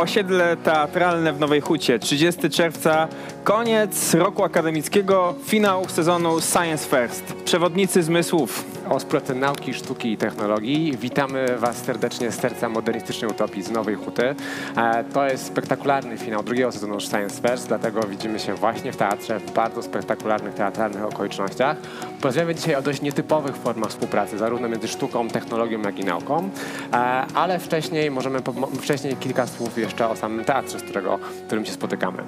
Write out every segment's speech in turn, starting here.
Osiedle Teatralne w Nowej Hucie, 30 czerwca, koniec roku akademickiego, finał sezonu Science First. Przewodnicy zmysłów. Osploty Nauki, Sztuki i Technologii. Witamy Was serdecznie z serca modernistycznej utopii z Nowej Huty. E, To jest spektakularny finał drugiego sezonu Science First, dlatego widzimy się właśnie w teatrze w bardzo spektakularnych teatralnych okolicznościach. Porozmawiamy dzisiaj o dość nietypowych formach współpracy, zarówno między sztuką, technologią, jak i nauką, E, ale wcześniej możemy, wcześniej kilka słów jeszcze o samym teatrze, z którego, w którym się spotykamy.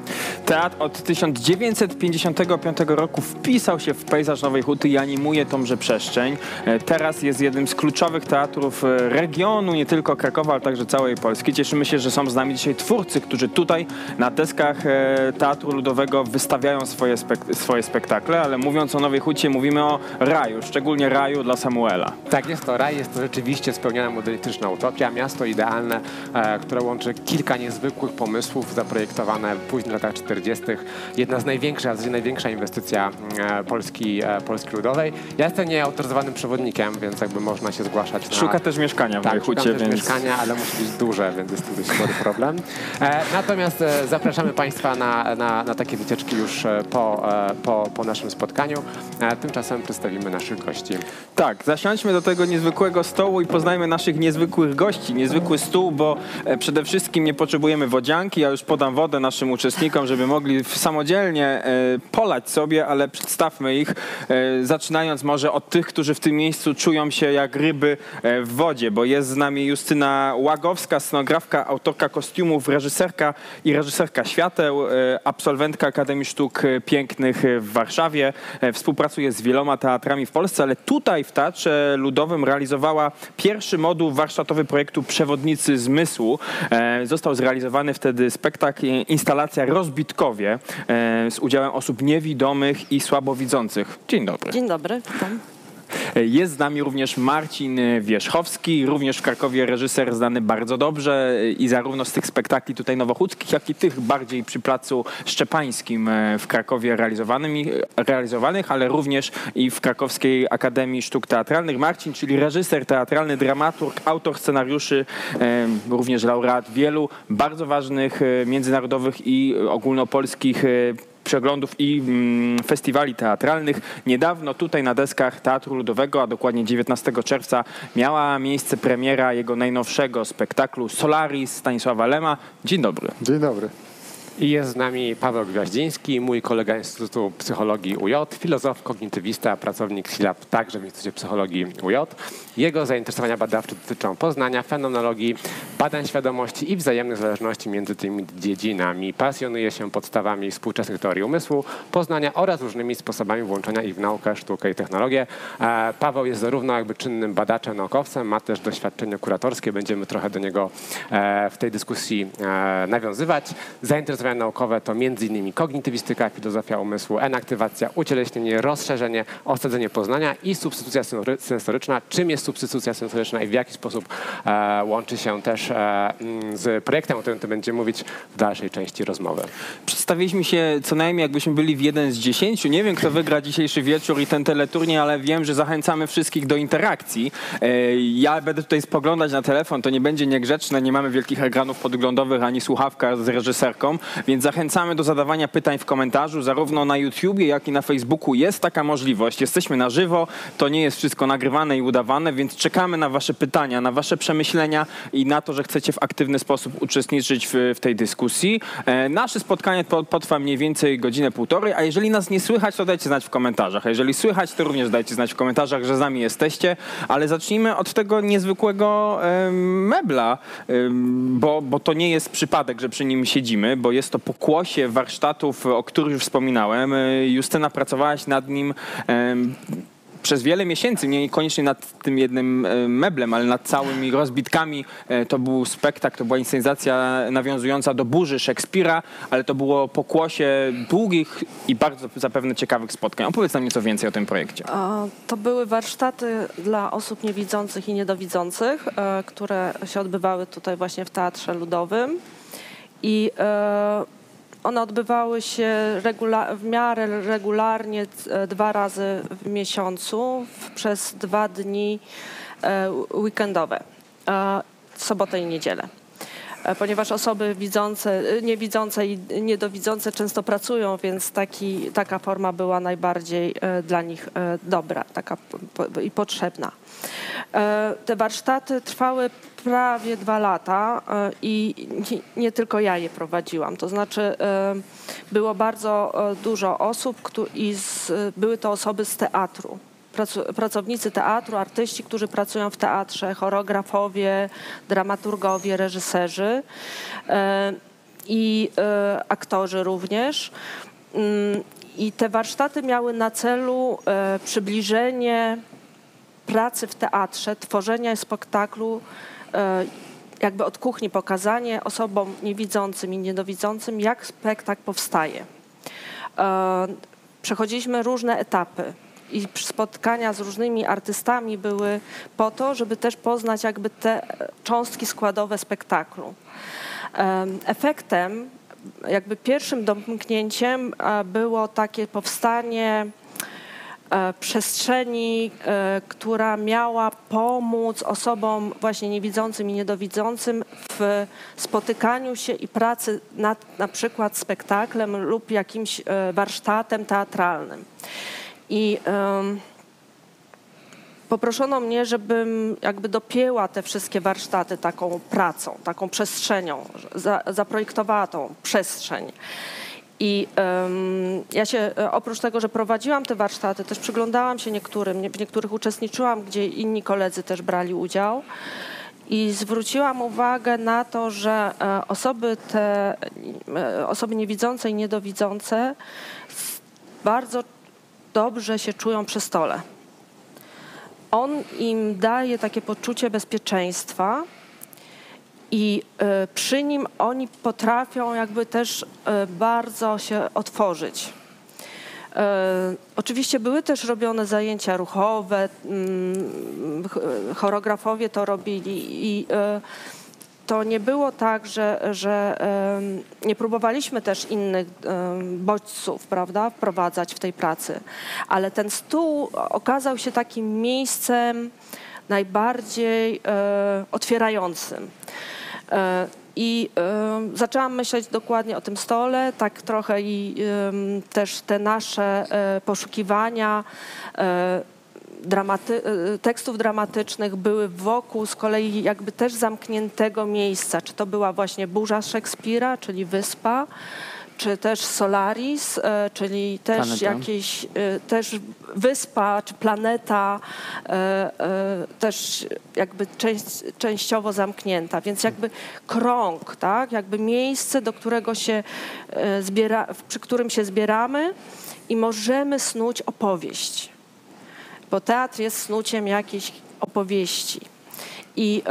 Teatr od 1955 roku wpisał się w pejzaż Nowej Huty i animuje tąże przestrzeń. E, Teraz jest jednym z kluczowych teatrów e, regionu, nie tylko Krakowa, ale także całej Polski. Cieszymy się, że są z nami dzisiaj twórcy, którzy tutaj na deskach e, Teatru Ludowego wystawiają swoje, spek- swoje spektakle, ale mówiąc o Nowej Hucie mówimy o raju, szczególnie raju dla Samuela. Tak, jest to raj, jest to rzeczywiście spełniona modernistyczna utopia, miasto idealne, e, które łączy kilka niezwykłych pomysłów zaprojektowane w latach 40. Jedna z największych, a największa inwestycja Polski, Polski Ludowej. Ja jestem nieautoryzowanym przewodnikiem, więc jakby można się zgłaszać na... Szuka też mieszkania w tak, Hucie, też więc... mieszkania, ale musi być duże, więc jest to dość spory problem. E, natomiast e, zapraszamy Państwa na, na, na takie wycieczki już e, po, e, po, po naszym spotkaniu. E, tymczasem przedstawimy naszych gości. Tak, zasiądźmy do tego niezwykłego stołu i poznajmy naszych niezwykłych gości. Niezwykły stół, bo e, przede wszystkim nie potrzebujemy wodzianki. Ja już podam wodę naszym uczestnikom, żeby mogli samodzielnie e, polać sobie, ale przedstawmy ich, e, zaczynając może od tych, którzy w tym miejscu czują się jak ryby e, w wodzie, bo jest z nami Justyna Łagowska, scenografka, autorka kostiumów, reżyserka i reżyserka świateł, e, absolwentka Akademii Sztuk Pięknych w Warszawie. E, Współpracuje z wieloma teatrami w Polsce, ale tutaj w Teatrze Ludowym realizowała pierwszy moduł warsztatowy projektu Przewodnicy Zmysłu. Został zrealizowany wtedy spektakl, instalacja Rozbitkowie z udziałem osób niewidomych i słabowidzących. Dzień dobry. Dzień dobry, witam. Jest z nami również Marcin Wierzchowski, również w Krakowie reżyser znany bardzo dobrze i zarówno z tych spektakli tutaj nowochódzkich, jak i tych bardziej przy placu Szczepańskim w Krakowie realizowanych, ale również i w Krakowskiej Akademii Sztuk Teatralnych. Marcin, czyli reżyser teatralny, dramaturg, autor scenariuszy, również laureat wielu bardzo ważnych e, międzynarodowych i ogólnopolskich e, przeglądów i mm, festiwali teatralnych. Niedawno tutaj na deskach Teatru Ludowego, a dokładnie 19 czerwca, miała miejsce premiera jego najnowszego spektaklu Solaris Stanisława Lema. Dzień dobry. Dzień dobry. I jest z nami Paweł Gwiaździński, mój kolega Instytutu Psychologii UJ, filozof, kognitywista, pracownik SILAB także w Instytucie Psychologii UJ. Jego zainteresowania badawcze dotyczą poznania, fenomenologii, badań świadomości i wzajemnych zależności między tymi dziedzinami. Pasjonuje się podstawami współczesnych teorii umysłu, poznania oraz różnymi sposobami włączenia ich w naukę, sztukę i technologię. E, Paweł jest zarówno jakby czynnym badaczem, naukowcem, ma też doświadczenie kuratorskie. Będziemy trochę do niego e, w tej dyskusji e, nawiązywać. Zainteresowania naukowe to m.in. kognitywistyka, filozofia umysłu, enaktywacja, ucieleśnienie, rozszerzenie, osadzenie poznania i substytucja sensory- sensoryczna. Czym jest substytucja sensoryczna i w jaki sposób e, łączy się też e, mm, z projektem, o którym ty będziemy mówić w dalszej części rozmowy. Przedstawiliśmy się co najmniej jakbyśmy byli w jeden z dziesięciu. Nie wiem, kto wygra dzisiejszy wieczór i ten teleturniej, ale wiem, że zachęcamy wszystkich do interakcji. E, Ja będę tutaj spoglądać na telefon, to nie będzie niegrzeczne, nie mamy wielkich ekranów podglądowych ani słuchawka z reżyserką, więc zachęcamy do zadawania pytań w komentarzu, zarówno na YouTubie, jak i na Facebooku jest taka możliwość. Jesteśmy na żywo, to nie jest wszystko nagrywane i udawane, więc czekamy na wasze pytania, na wasze przemyślenia i na to, że chcecie w aktywny sposób uczestniczyć w, w tej dyskusji. E, nasze spotkanie po- potrwa mniej więcej godzinę, półtorej, a jeżeli nas nie słychać, to dajcie znać w komentarzach. A jeżeli słychać, to również dajcie znać w komentarzach, że z nami jesteście, ale zacznijmy od tego niezwykłego em, mebla, em, bo, bo to nie jest przypadek, że przy nim siedzimy, bo jest to pokłosie warsztatów, o których już wspominałem. E, Justyna, pracowałaś nad nim przez wiele miesięcy, nie koniecznie nad tym jednym e, meblem, ale nad całymi rozbitkami. E, To był spektakl, to była inscenizacja nawiązująca do burzy Szekspira, ale to było pokłosie długich i bardzo zapewne ciekawych spotkań. Opowiedz nam nieco więcej o tym projekcie. To były warsztaty dla osób niewidzących i niedowidzących, które się odbywały tutaj właśnie w Teatrze Ludowym. I e, one odbywały się w miarę regularnie e, dwa razy w miesiącu przez dwa dni e, weekendowe, sobotę i niedzielę. E, ponieważ osoby widzące, e, niewidzące i niedowidzące często pracują, więc taki, taka forma była najbardziej e, dla nich dobra taka i potrzebna. Te warsztaty trwały prawie dwa lata i nie, tylko ja je prowadziłam. To znaczy było bardzo dużo osób i były to osoby z teatru. Pracownicy teatru, artyści, którzy pracują w teatrze, choreografowie, dramaturgowie, reżyserzy e, i e, aktorzy również. Mm, I te warsztaty miały na celu e, przybliżenie pracy w teatrze, tworzenia spektaklu, jakby od kuchni pokazanie osobom niewidzącym i niedowidzącym, jak spektakl powstaje. Przechodziliśmy różne etapy i spotkania z różnymi artystami były po to, żeby też poznać jakby te cząstki składowe spektaklu. Em, Efektem, jakby pierwszym domknięciem było takie powstanie e, przestrzeni, e, która miała pomóc osobom właśnie niewidzącym i niedowidzącym w spotykaniu się i pracy nad na przykład spektaklem lub jakimś e, warsztatem teatralnym. I em, poproszono mnie, żebym jakby dopięła te wszystkie warsztaty taką pracą, taką przestrzenią, za, zaprojektowała tą przestrzeń. I em, ja się e, oprócz tego, że prowadziłam te warsztaty, też przyglądałam się niektórym, nie- w niektórych uczestniczyłam, gdzie inni koledzy też brali udział. I zwróciłam uwagę na to, że e, osoby te, e, osoby niewidzące i niedowidzące bardzo dobrze się czują przy stole. On im daje takie poczucie bezpieczeństwa i e, przy nim oni potrafią jakby też e, bardzo się otworzyć. E, Oczywiście były też robione zajęcia ruchowe, mm, ch- choreografowie to robili i to nie było tak, że, że nie próbowaliśmy też innych bodźców, prawda, wprowadzać w tej pracy, ale ten stół okazał się takim miejscem najbardziej e, otwierającym. E, I e, zaczęłam myśleć dokładnie o tym stole, tak trochę i em, też te nasze e, poszukiwania dramaty, e, tekstów dramatycznych były wokół z kolei jakby też zamkniętego miejsca. Czy to była właśnie burza Szekspira, czyli wyspa, czy też Solaris, e, czyli też Planeta. jakieś, też wyspa czy planeta, też jakby część, częściowo zamknięta, więc jakby krąg, tak, jakby miejsce, do którego się zbiera, przy którym się zbieramy i możemy snuć opowieść bo teatr jest snuciem jakiejś opowieści. I,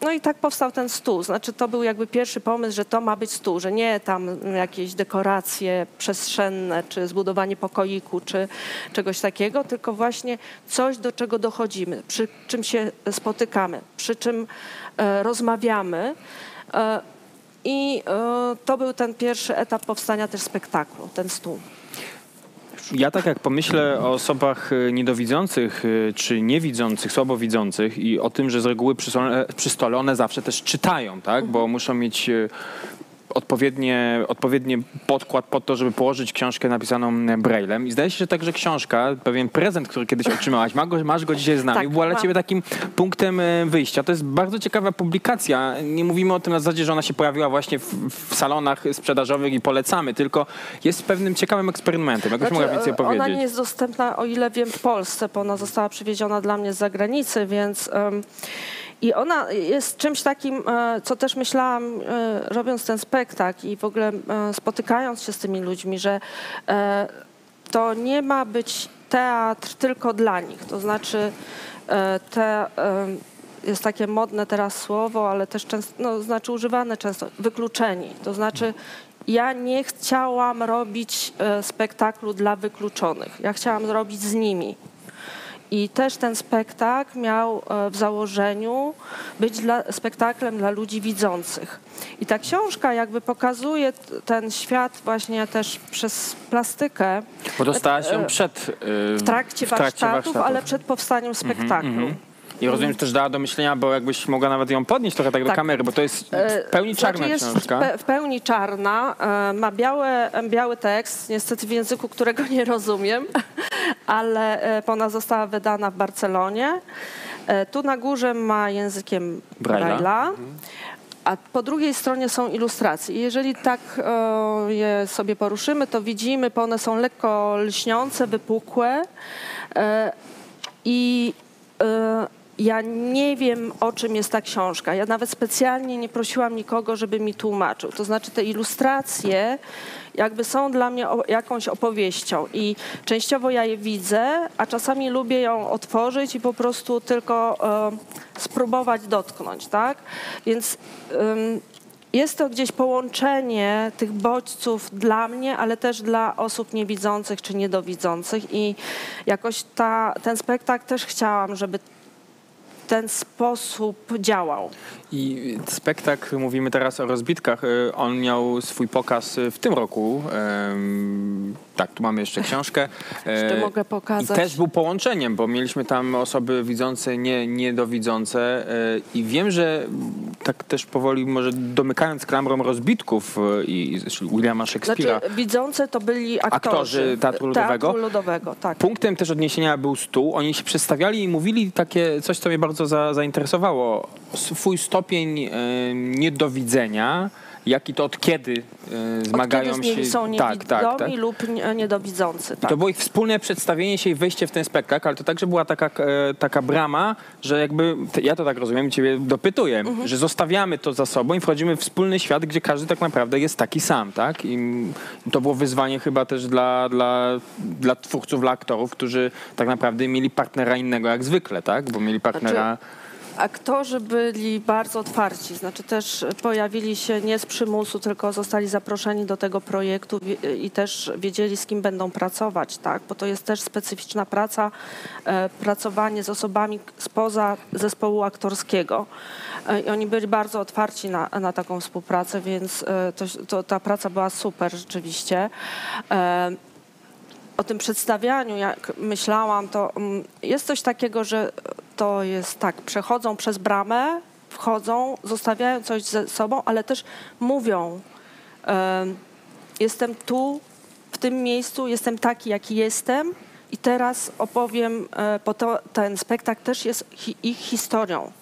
no i tak powstał ten stół. Znaczy to był jakby pierwszy pomysł, że to ma być stół, że nie tam jakieś dekoracje przestrzenne, czy zbudowanie pokoiku, czy czegoś takiego, tylko właśnie coś, do czego dochodzimy, przy czym się spotykamy, przy czym e, rozmawiamy. E, I e, to był ten pierwszy etap powstania też spektaklu, ten stół. Ja tak jak pomyślę o osobach e, niedowidzących e, czy niewidzących, słabowidzących i o tym, że z reguły przy przy stole one zawsze też czytają, tak? Bo muszą mieć e, odpowiednie, odpowiedni podkład pod to, żeby położyć książkę napisaną e, braillem. I zdaje się, że także książka, pewien prezent, który kiedyś otrzymałaś, ma go, masz go dzisiaj z nami, Tak, była dla ciebie takim punktem e, wyjścia. To jest bardzo ciekawa publikacja. Nie mówimy o tym na zasadzie, że ona się pojawiła właśnie w, w salonach sprzedażowych i polecamy, tylko jest pewnym ciekawym eksperymentem. Jakbyś mogła więcej e, powiedzieć? Ona nie jest dostępna, o ile wiem, w Polsce, bo ona została przywieziona dla mnie z zagranicy, więc... em, I ona jest czymś takim, e, co też myślałam, e, robiąc ten spektakl i w ogóle e, spotykając się z tymi ludźmi, że to nie ma być teatr tylko dla nich. To znaczy, te, jest takie modne teraz słowo, ale też często, no, znaczy używane często, wykluczeni. To znaczy, ja nie chciałam robić spektaklu dla wykluczonych. Ja chciałam zrobić z nimi. I też ten spektakl miał e, w założeniu być dla, spektaklem dla ludzi widzących. I ta książka jakby pokazuje ten świat właśnie też przez plastykę Bo dostałaś ją e, przed... e, w trakcie, warsztatów, ale przed powstaniem spektaklu. I rozumiem, że też dała do myślenia, bo jakbyś mogła nawet ją podnieść trochę tak do Tak. kamery, bo to jest E, w pełni czarna znaczy książka. W, pe, w pełni czarna, ma białe, biały tekst, niestety w języku, którego nie rozumiem, ale e, ona została wydana w Barcelonie. E, Tu na górze ma językiem Braille'a. Braille'a. A po drugiej stronie są ilustracje. Jeżeli tak e, je sobie poruszymy, to widzimy, bo one są lekko lśniące, wypukłe. E, I e, ja nie wiem, o czym jest ta książka. Ja nawet specjalnie nie prosiłam nikogo, żeby mi tłumaczył. To znaczy, te ilustracje jakby są dla mnie jakąś opowieścią i częściowo ja je widzę, a czasami lubię ją otworzyć i po prostu tylko e, spróbować dotknąć, tak? Więc jest to gdzieś połączenie tych bodźców dla mnie, ale też dla osób niewidzących czy niedowidzących i jakoś ta, ten spektakl też chciałam, żeby ten sposób działał. I spektakl, mówimy teraz o rozbitkach, y, on miał swój pokaz y, w tym roku. Tak, tu mamy jeszcze książkę. Jeszcze E, mogę pokazać. I też był połączeniem, bo mieliśmy tam osoby widzące, nie, niedowidzące. e, I wiem, że tak też powoli, może domykając klamrą rozbitków e, i Williama Shakespeare'a, Znaczy, widzące to byli aktorzy, Aktorzy Teatru Ludowego? Teatru Ludowego, tak. Punktem też odniesienia był stół. Oni się przedstawiali i mówili takie coś, co mnie bardzo za, zainteresowało. Swój stopień e, niedowidzenia, jak i to od kiedy e, zmagają Od kiedy się. są tak, tak, tak. lub nie- niedowidzący. Tak. To było ich wspólne przedstawienie się i wejście w ten spektakl, ale to także była taka, e, taka brama, że jakby, ja to tak rozumiem ciebie dopytuję, Mhm. że zostawiamy to za sobą i wchodzimy w wspólny świat, gdzie każdy tak naprawdę jest taki sam, tak? I to było wyzwanie chyba też dla, dla, dla twórców, dla aktorów, którzy tak naprawdę mieli partnera innego jak zwykle, tak? Bo mieli partnera... Aktorzy byli bardzo otwarci, znaczy też pojawili się nie z przymusu, tylko zostali zaproszeni do tego projektu i też wiedzieli, z kim będą pracować, tak? Bo to jest też specyficzna praca, e, pracowanie z osobami spoza zespołu aktorskiego. E, I oni byli bardzo otwarci na, na taką współpracę, więc e, to, to, ta praca była super rzeczywiście. O tym przedstawianiu, jak myślałam, to mm, jest coś takiego, że to jest tak, przechodzą przez bramę, wchodzą, zostawiają coś ze sobą, ale też mówią, em, jestem tu, w tym miejscu, jestem taki, jaki jestem i teraz opowiem, e, bo to, ten spektakl też jest ich historią.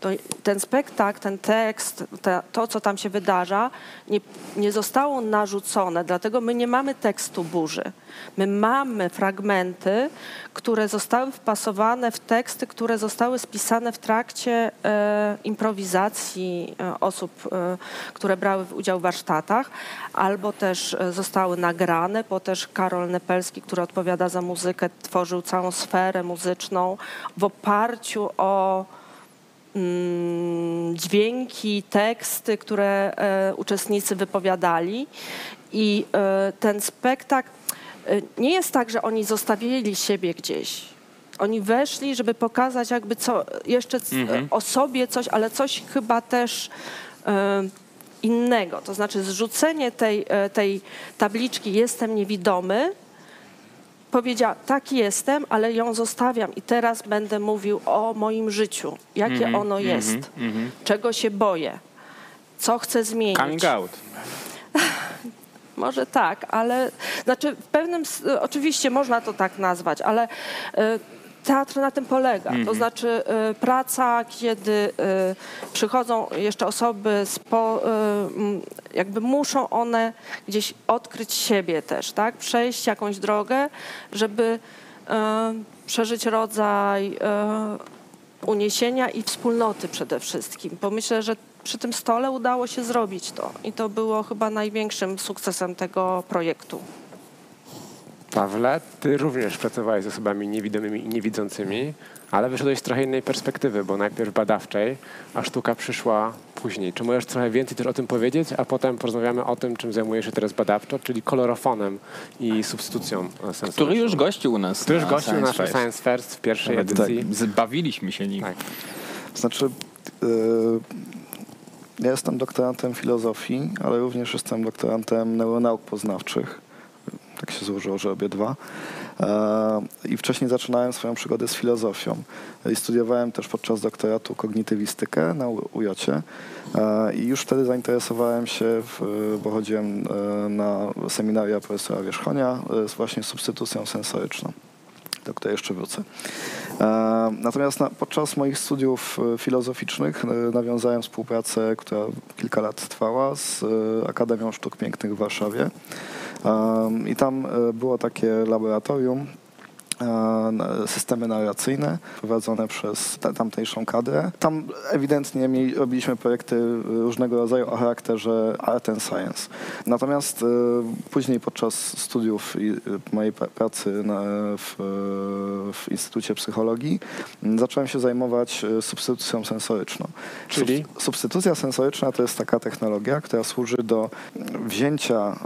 To, ten spektakl, ten tekst, te, to, co tam się wydarza, nie, nie zostało narzucone, dlatego my nie mamy tekstu burzy. My mamy fragmenty, które zostały wpasowane w teksty, które zostały spisane w trakcie e, improwizacji e, osób, e, które brały udział w warsztatach, albo też e, zostały nagrane, bo też Karol Nepelski, który odpowiada za muzykę, tworzył całą sferę muzyczną w oparciu o dźwięki, teksty, które e, uczestnicy wypowiadali. I e, ten spektakl e, nie jest tak, że oni zostawili siebie gdzieś. Oni weszli, żeby pokazać jakby co, jeszcze c- o sobie coś, ale coś chyba też innego. To znaczy zrzucenie tej, tej tabliczki jestem niewidomy, powiedziała, tak jestem, ale ją zostawiam i teraz będę mówił o moim życiu, jakie Mhm, ono jest, czego się boję, co chcę zmienić. Coming out. Może tak, ale znaczy w pewnym, oczywiście można to tak nazwać, ale e, teatr na tym polega. To znaczy e, praca, kiedy e, przychodzą jeszcze osoby, spo, m, jakby muszą one gdzieś odkryć siebie też, tak? Przejść jakąś drogę, żeby e, przeżyć rodzaj e, uniesienia i wspólnoty przede wszystkim. Bo myślę, że przy tym stole udało się zrobić to i to było chyba największym sukcesem tego projektu. Pawle, ty również pracowałeś z osobami niewidomymi i niewidzącymi, ale wyszedłeś z trochę innej perspektywy, bo najpierw badawczej, a sztuka przyszła później. Czy możesz trochę więcej też o tym powiedzieć, a potem porozmawiamy o tym, czym zajmujesz się teraz badawczo, czyli kolorofonem i substytucją sensu. Który już gościł u nas. Który już na gościł Science Fest. Science First w pierwszej Nawet edycji. tak, Zbawiliśmy się nim. Tak. Znaczy, yy, ja jestem doktorantem filozofii, ale również jestem doktorantem neuronauk poznawczych. Tak się złożyło, że obie dwa. E, I wcześniej zaczynałem swoją przygodę z filozofią. I studiowałem też podczas doktoratu kognitywistykę na UJOcie. E, I już wtedy zainteresowałem się, bo chodziłem e, na seminaria profesora Wierzchonia z właśnie substytucją sensoryczną do której jeszcze wrócę. Natomiast na, podczas moich studiów filozoficznych nawiązałem współpracę, która kilka lat trwała z Akademią Sztuk Pięknych w Warszawie. I tam było takie laboratorium, systemy narracyjne prowadzone przez tamtejszą kadrę. Tam ewidentnie mieli, robiliśmy projekty różnego rodzaju o charakterze art and science. Natomiast później podczas studiów i mojej pracy w, w Instytucie Psychologii zacząłem się zajmować substytucją sensoryczną. Czyli? Substytucja sensoryczna to jest taka technologia, która służy do wzięcia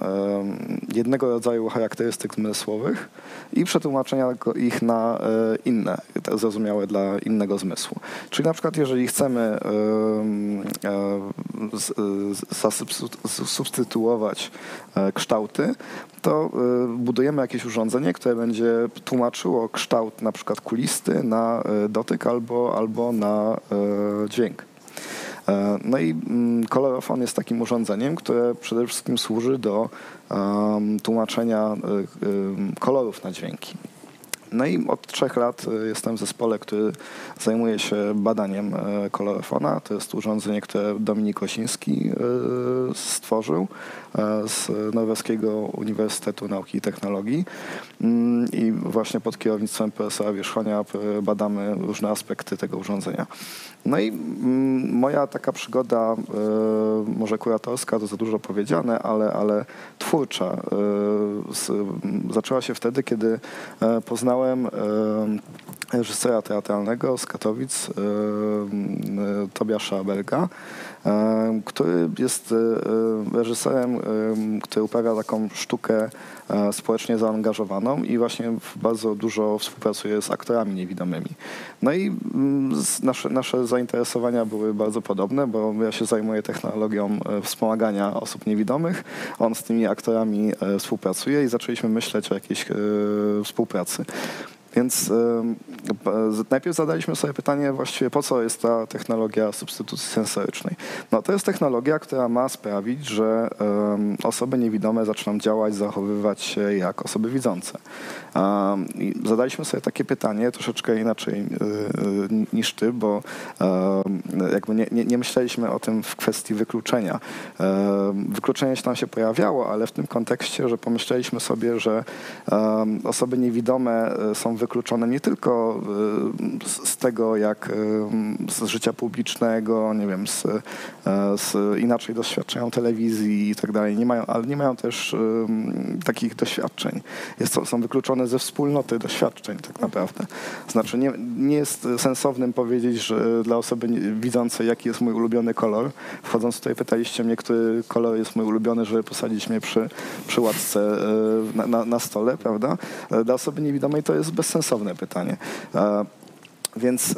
jednego rodzaju charakterystyk zmysłowych i przetłumaczenia ich na e, inne, zrozumiałe dla innego zmysłu. Czyli na przykład jeżeli chcemy zasubstytuować e, kształty, to e, budujemy jakieś urządzenie, które będzie tłumaczyło kształt na przykład kulisty na dotyk albo, albo na dźwięk. No i mm, kolorofon jest takim urządzeniem, które przede wszystkim służy do tłumaczenia kolorów na dźwięki. No i od trzech lat e, jestem w zespole, który zajmuje się badaniem e, kolorofona. To jest urządzenie, które Dominik Osiński e, stworzył z Norweskiego Uniwersytetu Nauki i Technologii. Mm, I właśnie pod kierownictwem profesora Wierzchonia badamy różne aspekty tego urządzenia. No i mm, moja taka przygoda, może kuratorska, to za dużo powiedziane, ale, ale twórcza, zaczęła się wtedy, kiedy poznałem reżysera teatralnego z Katowic, Tobiasza Belga, który jest reżyserem, który uprawia taką sztukę społecznie zaangażowaną i właśnie bardzo dużo współpracuje z aktorami niewidomymi. No i nasze, nasze zainteresowania były bardzo podobne, bo ja się zajmuję technologią e, wspomagania osób niewidomych, on z tymi aktorami e, współpracuje i zaczęliśmy myśleć o jakiejś e, współpracy. Więc najpierw zadaliśmy sobie pytanie właściwie, po co jest ta technologia substytucji sensorycznej. No to jest technologia, która ma sprawić, że osoby niewidome zaczną działać, zachowywać się jak osoby widzące. Zadaliśmy sobie takie pytanie troszeczkę inaczej y, y, niż ty, bo jakby nie, nie, nie myśleliśmy o tym w kwestii wykluczenia. Wykluczenie się tam się pojawiało, ale w tym kontekście, że pomyśleliśmy sobie, że osoby niewidome y, są wykluczone nie tylko z tego, jak z życia publicznego, nie wiem, z, z inaczej doświadczają telewizji i tak dalej, nie mają, ale nie mają też takich doświadczeń. Jest, są wykluczone ze wspólnoty doświadczeń tak naprawdę. Znaczy nie, nie jest sensownym powiedzieć, że dla osoby widzącej jaki jest mój ulubiony kolor. Wchodząc tutaj pytaliście mnie, który kolor jest mój ulubiony, żeby posadzić mnie przy, przy łatce e, na, na, na stole, prawda? E, dla osoby niewidomej to jest bezsensowne pytanie. E, więc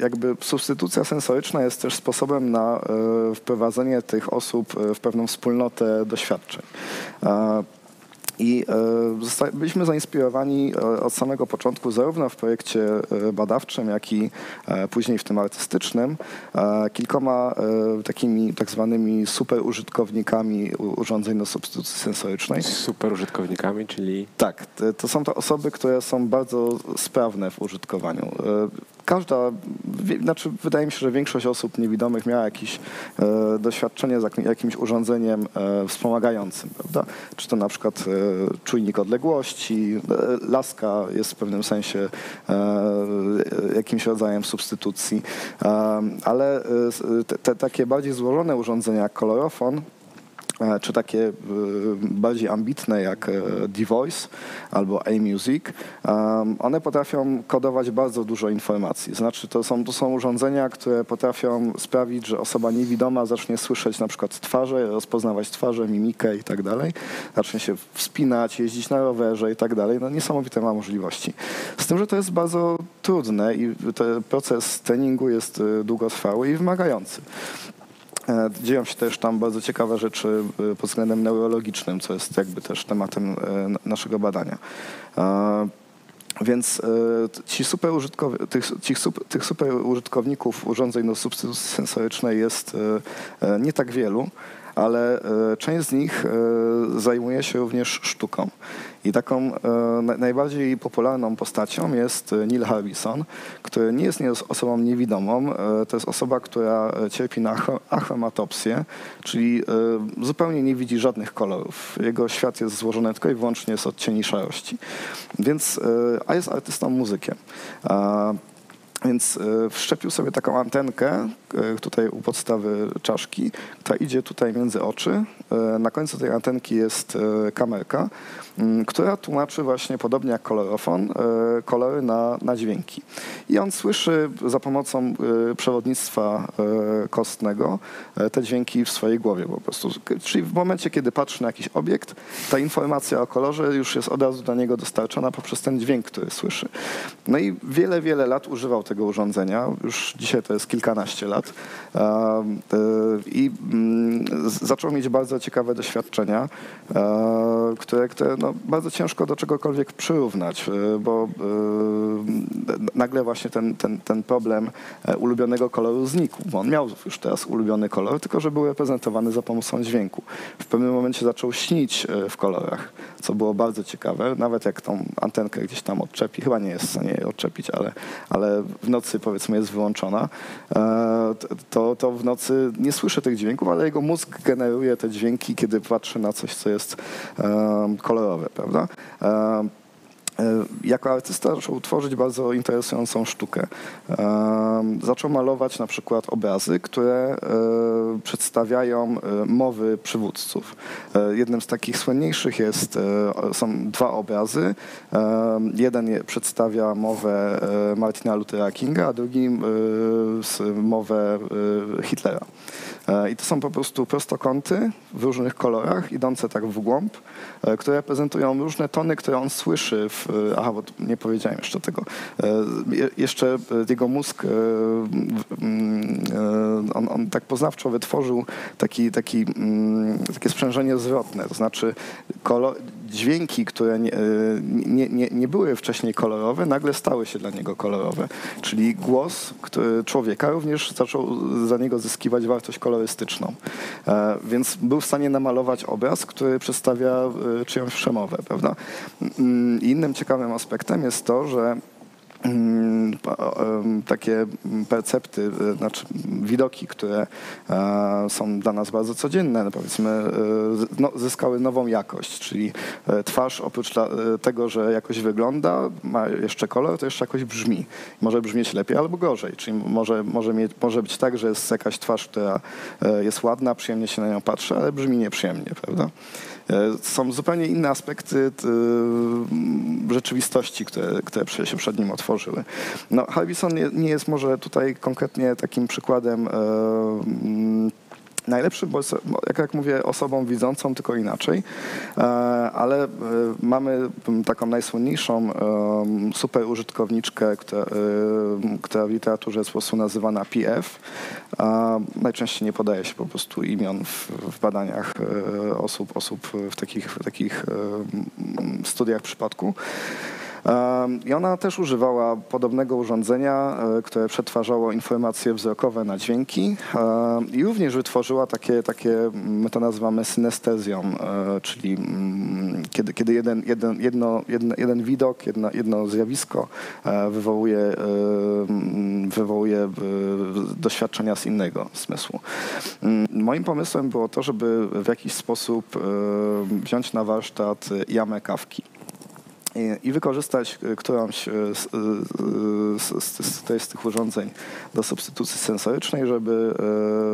jakby substytucja sensoryczna jest też sposobem na wprowadzenie tych osób w pewną wspólnotę doświadczeń. I e, byliśmy zainspirowani e, od samego początku, zarówno w projekcie e, badawczym, jak i później w tym artystycznym, kilkoma takimi tak zwanymi super użytkownikami urządzeń do substytucji sensorycznej. Super użytkownikami, czyli? Tak, to są to osoby, które są bardzo sprawne w użytkowaniu każda, znaczy wydaje mi się, że większość osób niewidomych miała jakieś e, doświadczenie z jakimś urządzeniem e, wspomagającym, prawda? Czy to na przykład e, czujnik odległości, e, laska jest w pewnym sensie e, jakimś rodzajem substytucji, e, ale te, te, takie bardziej złożone urządzenia jak kolorofon, czy takie e, bardziej ambitne jak e, D-Voice albo A-Music, one potrafią kodować bardzo dużo informacji. Znaczy to są, to są urządzenia, które potrafią sprawić, że osoba niewidoma zacznie słyszeć na przykład twarze, rozpoznawać twarze, mimikę i tak dalej, zacznie się wspinać, jeździć na rowerze i tak dalej. No niesamowite ma możliwości. Z tym, że to jest bardzo trudne i ten proces treningu jest długotrwały i wymagający. E, Dzieją się też tam bardzo ciekawe rzeczy e, pod względem neurologicznym, co jest jakby też tematem e, naszego badania. Więc ci super tych, ci sup- tych super użytkowników urządzeń do substytucji sensorycznej jest nie tak wielu, ale część z nich zajmuje się również sztuką. I taką e, na- najbardziej popularną postacią jest e, Neil Harbison, który nie jest nie osobą niewidomą. e, To jest osoba, która cierpi na achro- achromatopsję, czyli zupełnie nie widzi żadnych kolorów. Jego świat jest złożony tylko i wyłącznie z odcieni szarości. Więc, a jest artystą muzykiem. Więc wszczepił sobie taką antenkę tutaj u podstawy czaszki, która idzie tutaj między oczy. Na końcu tej antenki jest kamerka, która tłumaczy właśnie, podobnie jak kolorofon, e, kolory na, na dźwięki. I on słyszy za pomocą e, przewodnictwa e, kostnego te dźwięki w swojej głowie po prostu. Czyli w momencie, kiedy patrzy na jakiś obiekt, ta informacja o kolorze już jest od razu do niego dostarczona poprzez ten dźwięk, który słyszy. No i wiele, wiele lat używał tego urządzenia. Już dzisiaj to jest kilkanaście lat. I mm, zaczął mieć bardzo ciekawe doświadczenia, które, które no, bardzo ciężko do czegokolwiek przyrównać, e, bo e, nagle właśnie ten, ten, ten problem e, ulubionego koloru znikł, bo on miał już teraz ulubiony kolor, tylko że był reprezentowany za pomocą dźwięku. W pewnym momencie zaczął śnić w kolorach, co było bardzo ciekawe. Nawet jak tą antenkę gdzieś tam odczepi, chyba nie jest w stanie jej odczepić, ale, ale w nocy powiedzmy jest wyłączona, to, to w nocy nie słyszy tych dźwięków, ale jego mózg generuje te dźwięki, kiedy patrzy na coś, co jest e, kolorowe, prawda? E, E, Jako artysta zaczął tworzyć bardzo interesującą sztukę. E, Zaczął malować na przykład obrazy, które przedstawiają mowy przywódców. Jednym z takich słynniejszych jest, są dwa obrazy. Jeden je- przedstawia mowę Martina Luthera Kinga, a drugi mowę Hitlera. E, I to są po prostu prostokąty w różnych kolorach, idące tak w głąb, e, które reprezentują różne tony, które on słyszy. W, e, aha, bo nie powiedziałem jeszcze tego. Je- Jeszcze jego mózg, mm, on, on tak poznawczo wytworzył taki, taki, mm, takie sprzężenie zwrotne, to znaczy kolor, dźwięki, które nie, nie, nie, nie były wcześniej kolorowe, nagle stały się dla niego kolorowe. Czyli głos człowieka również zaczął za niego zyskiwać wartość kolorystyczną. E, Więc był w stanie namalować obraz, który przedstawia e, czyjąś przemowę, prawda? Mm, Innym ciekawym aspektem jest to, że takie percepty, e, znaczy widoki, które e, są dla nas bardzo codzienne, no powiedzmy, e, no, zyskały nową jakość, czyli twarz oprócz tego, że jakoś wygląda, ma jeszcze kolor, to jeszcze jakoś brzmi. Może brzmieć lepiej albo gorzej, czyli może, może, mieć, może być tak, że jest jakaś twarz, która jest ładna, przyjemnie się na nią patrzy, ale brzmi nieprzyjemnie, prawda? E, Są zupełnie inne aspekty y, rzeczywistości, które, które się przed nim otworzyły. No, Harbison nie, nie jest może tutaj konkretnie takim przykładem e, najlepszym, bo jak, jak mówię, osobą widzącą, tylko inaczej, E, ale e, mamy taką najsłynniejszą em, super użytkowniczkę, która, e, w literaturze jest po prostu nazywana PF. Najczęściej nie podaje się po prostu imion w, w badaniach e, osób, osób w takich, w takich e, studiach przypadku. I ona też używała podobnego urządzenia, e, które przetwarzało informacje wzrokowe na dźwięki i również wytworzyła takie, takie, my to nazywamy synestezją, e, czyli mm, kiedy, kiedy jeden, jeden, jedno, jedno, jeden widok, jedno, jedno zjawisko e, wywołuje, mm, wywołuje doświadczenia z innego zmysłu. Mm, Moim pomysłem było to, żeby w jakiś sposób wziąć na warsztat jamę kawki i, i wykorzystać e, którąś e, z, e, z, z, z, z tych urządzeń do substytucji sensorycznej, żeby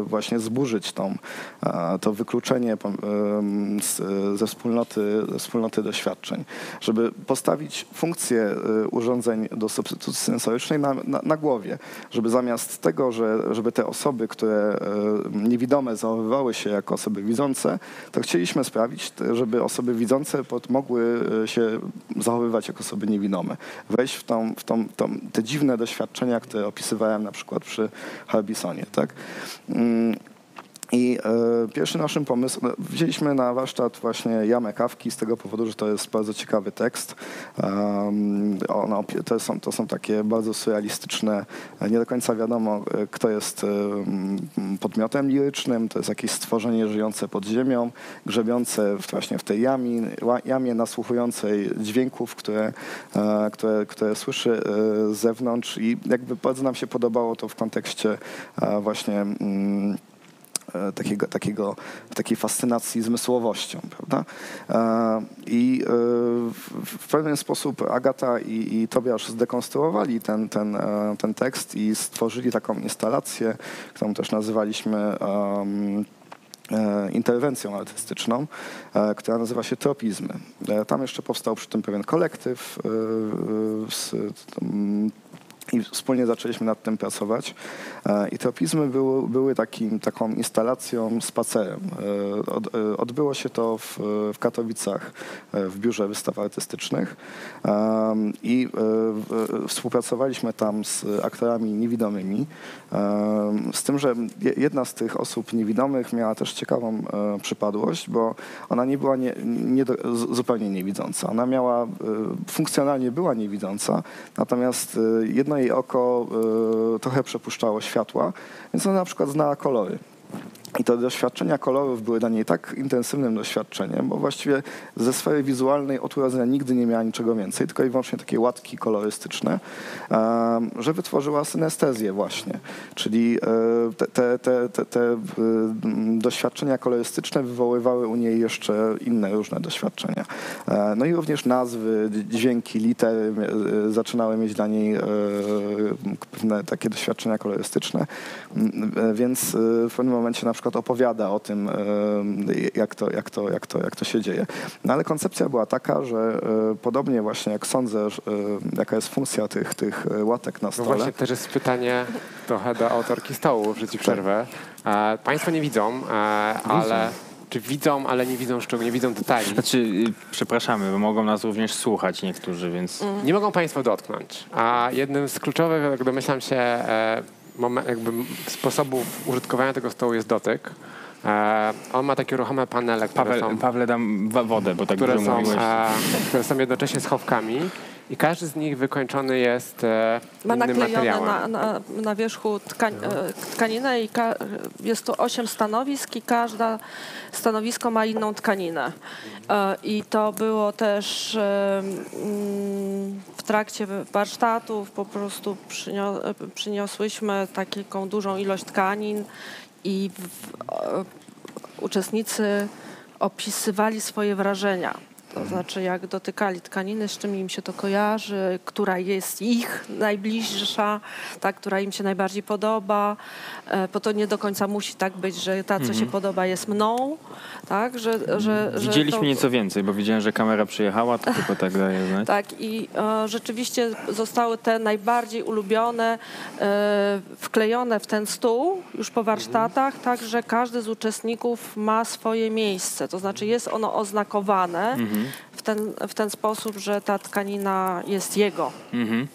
właśnie zburzyć tą, to wykluczenie ze, wspólnoty, wspólnoty doświadczeń, żeby postawić funkcję urządzeń do substytucji sensorycznej na, na, na głowie, żeby zamiast tego, że, żeby te osoby, które niewidome zachowywały się jako osoby widzące, to chcieliśmy sprawić, żeby osoby widzące mogły się zachowywać jako osoby niewidome. Wejść w, tą, w tą, tą, te dziwne doświadczenia, które opisywałem na przykład przy Harbisonie. Tak? I e, pierwszy naszym pomysł, no, wzięliśmy na warsztat właśnie Jamę Kawki z tego powodu, że to jest bardzo ciekawy tekst. Um, ono, to, są, to są takie bardzo surrealistyczne, nie do końca wiadomo, e, kto jest podmiotem lirycznym, to jest jakieś stworzenie żyjące pod ziemią, grzebiące właśnie w tej jamie, jamie nasłuchującej dźwięków, które, e, które, które słyszy e, z zewnątrz i jakby bardzo nam się podobało to w kontekście e, właśnie mm, E, takiego, takiego, takiej fascynacji zmysłowością. Prawda? E, I e, w pewien sposób Agata i, i Tobiasz zdekonstruowali ten, ten, ten tekst i stworzyli taką instalację, którą też nazywaliśmy um, interwencją artystyczną, która nazywa się Tropizmy. Tam jeszcze powstał przy tym pewien kolektyw z i wspólnie zaczęliśmy nad tym pracować. E, I tropizmy były, były takim, taką instalacją, spacerem. E, od, e, odbyło się to w, w, Katowicach w Biurze Wystaw Artystycznych i współpracowaliśmy tam z aktorami niewidomymi. Z tym, że jedna z tych osób niewidomych miała też ciekawą przypadłość, bo ona nie była nie, nie, zupełnie niewidząca. Ona miała, funkcjonalnie była niewidząca, natomiast jedno jej oko trochę przepuszczało światła, więc ona na przykład znała kolory. I te doświadczenia kolorów były dla niej tak intensywnym doświadczeniem, bo właściwie ze sfery wizualnej od urodzenia nigdy nie miała niczego więcej, tylko i wyłącznie takie łatki kolorystyczne, że wytworzyła synestezję właśnie. Czyli e, te, te, te, te, e, doświadczenia kolorystyczne wywoływały u niej jeszcze inne różne doświadczenia. E, no i również nazwy, dźwięki, litery zaczynały mieć dla niej pewne takie doświadczenia kolorystyczne, więc w pewnym momencie na przykład przykład opowiada o tym, jak to, jak to, jak to, jak to się dzieje. No ale koncepcja była taka, że e, podobnie właśnie jak sądzę, jaka jest funkcja tych, tych e, łatek na no stole. No właśnie też jest pytanie trochę do autorki stołu, że ci przerwę. Tak. Państwo nie widzą, ale... Czy widzą, ale nie widzą szczegółów, nie widzą detali. Znaczy, y, przepraszamy, bo mogą nas również słuchać niektórzy, więc... Nie mogą Państwo dotknąć. A jednym z kluczowych, jak domyślam się, e, moment, jakby sposobów użytkowania tego stołu jest dotyk. E, on ma takie ruchome panele, które Paweł, są... Pawle dam wodę, bo tak które są, e, które są jednocześnie schowkami i każdy z nich wykończony jest e, Ma innym naklejone na, na, na wierzchu tkań, e, tkaninę i ka, jest tu osiem stanowisk i każde stanowisko ma inną tkaninę. E, I to było też e, mm, w trakcie warsztatów po prostu przynio, przyniosłyśmy taką dużą ilość tkanin i w, uczestnicy opisywali swoje wrażenia to znaczy, jak dotykali tkaniny, z czym im się to kojarzy, która jest ich najbliższa, ta, która im się najbardziej podoba, e, bo to nie do końca musi tak być, że ta, co mhm. się podoba, jest mną, tak, że... że Widzieliśmy to... nieco więcej, bo widziałem, że kamera przyjechała, to tylko tak daje znać. Tak i e, rzeczywiście zostały te najbardziej ulubione e, wklejone w ten stół już po warsztatach, mhm. tak, że każdy z uczestników ma swoje miejsce, to znaczy jest ono oznakowane, mhm ten, w ten sposób, że ta tkanina jest jego. Mhm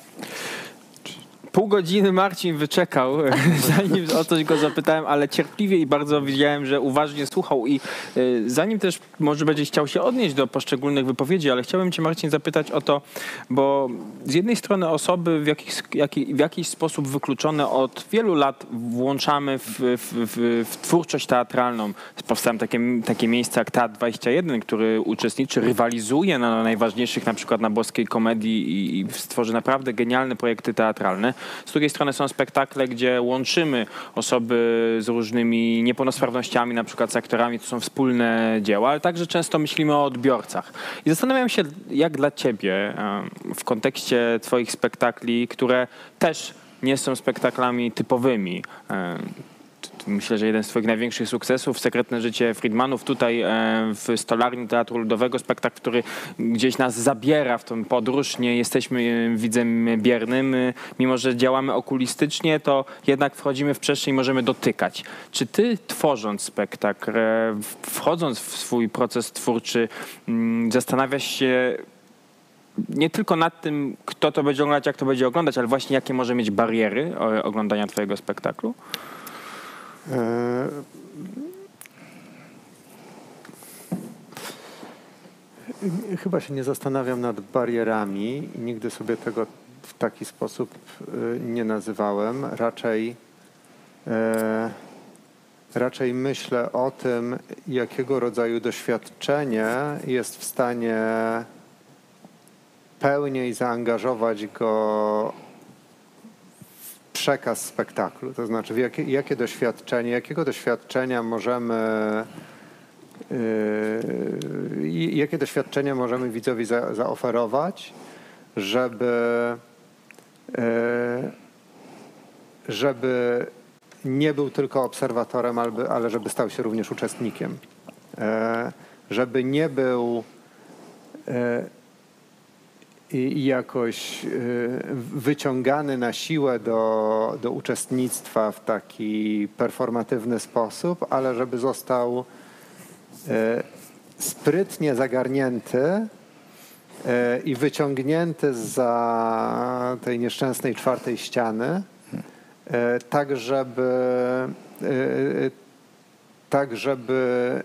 pół godziny Marcin wyczekał, zanim o coś go zapytałem, ale cierpliwie i bardzo widziałem, że uważnie słuchał i y, zanim też może będzie chciał się odnieść do poszczególnych wypowiedzi, ale chciałbym cię Marcin zapytać o to, bo z jednej strony osoby w jakiś, jak, w jakiś sposób wykluczone od wielu lat włączamy w, w, w, w twórczość teatralną. Powstają takie, takie miejsca jak Teatr 21, który uczestniczy, rywalizuje na najważniejszych, na przykład na boskiej komedii i, i stworzy naprawdę genialne projekty teatralne. Z drugiej strony są spektakle, gdzie łączymy osoby z różnymi niepełnosprawnościami, na przykład z aktorami, to są wspólne dzieła, ale także często myślimy o odbiorcach. I zastanawiam się, jak dla ciebie w kontekście twoich spektakli, które też nie są spektaklami typowymi, myślę, że jeden z twoich największych sukcesów, Sekretne życie Friedmanów, tutaj e, w Stolarni Teatru Ludowego, spektakl, który gdzieś nas zabiera w tą podróż. Nie jesteśmy e, widzem biernym. E, mimo, że działamy okulistycznie, to jednak wchodzimy w przestrzeń i możemy dotykać. Czy ty tworząc spektakl, wchodząc w swój proces twórczy, mm, zastanawiasz się nie tylko nad tym, kto to będzie oglądać, jak to będzie oglądać, ale właśnie jakie może mieć bariery oglądania twojego spektaklu? E, Chyba się nie zastanawiam nad barierami i nigdy sobie tego w taki sposób e, nie nazywałem. Raczej, e, raczej myślę o tym, jakiego rodzaju doświadczenie jest w stanie pełniej zaangażować go przekaz spektaklu. To znaczy, jakie, jakie doświadczenie, jakiego doświadczenia możemy Yy, jakie doświadczenia możemy widzowi za, zaoferować, żeby, yy, żeby nie był tylko obserwatorem, ale, ale żeby stał się również uczestnikiem. Yy, żeby nie był i jakoś wyciągany na siłę do, do uczestnictwa w taki performatywny sposób, ale żeby został E, sprytnie zagarnięty e, i wyciągnięty za tej nieszczęsnej czwartej ściany, e, tak żeby, tak żeby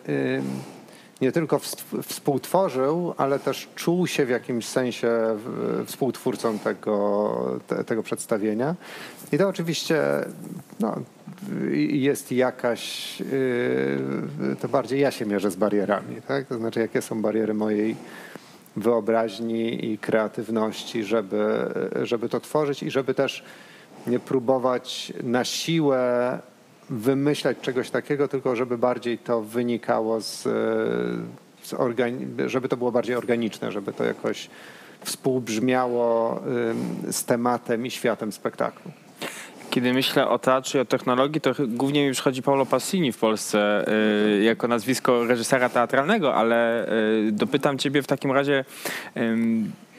nie tylko współtworzył, ale też czuł się w jakimś sensie współtwórcą tego, tego przedstawienia. I to oczywiście no, jest jakaś, y, to bardziej ja się mierzę z barierami, tak? To znaczy, jakie są bariery mojej wyobraźni i kreatywności, żeby, żeby to tworzyć i żeby też nie próbować na siłę wymyślać czegoś takiego, tylko żeby bardziej to wynikało z, z organi- żeby to było bardziej organiczne, żeby to jakoś współbrzmiało z tematem i światem spektaklu. Kiedy myślę o teatrze i o technologii, to głównie mi przychodzi Paolo Passini w Polsce y, jako nazwisko reżysera teatralnego, ale y, dopytam ciebie w takim razie...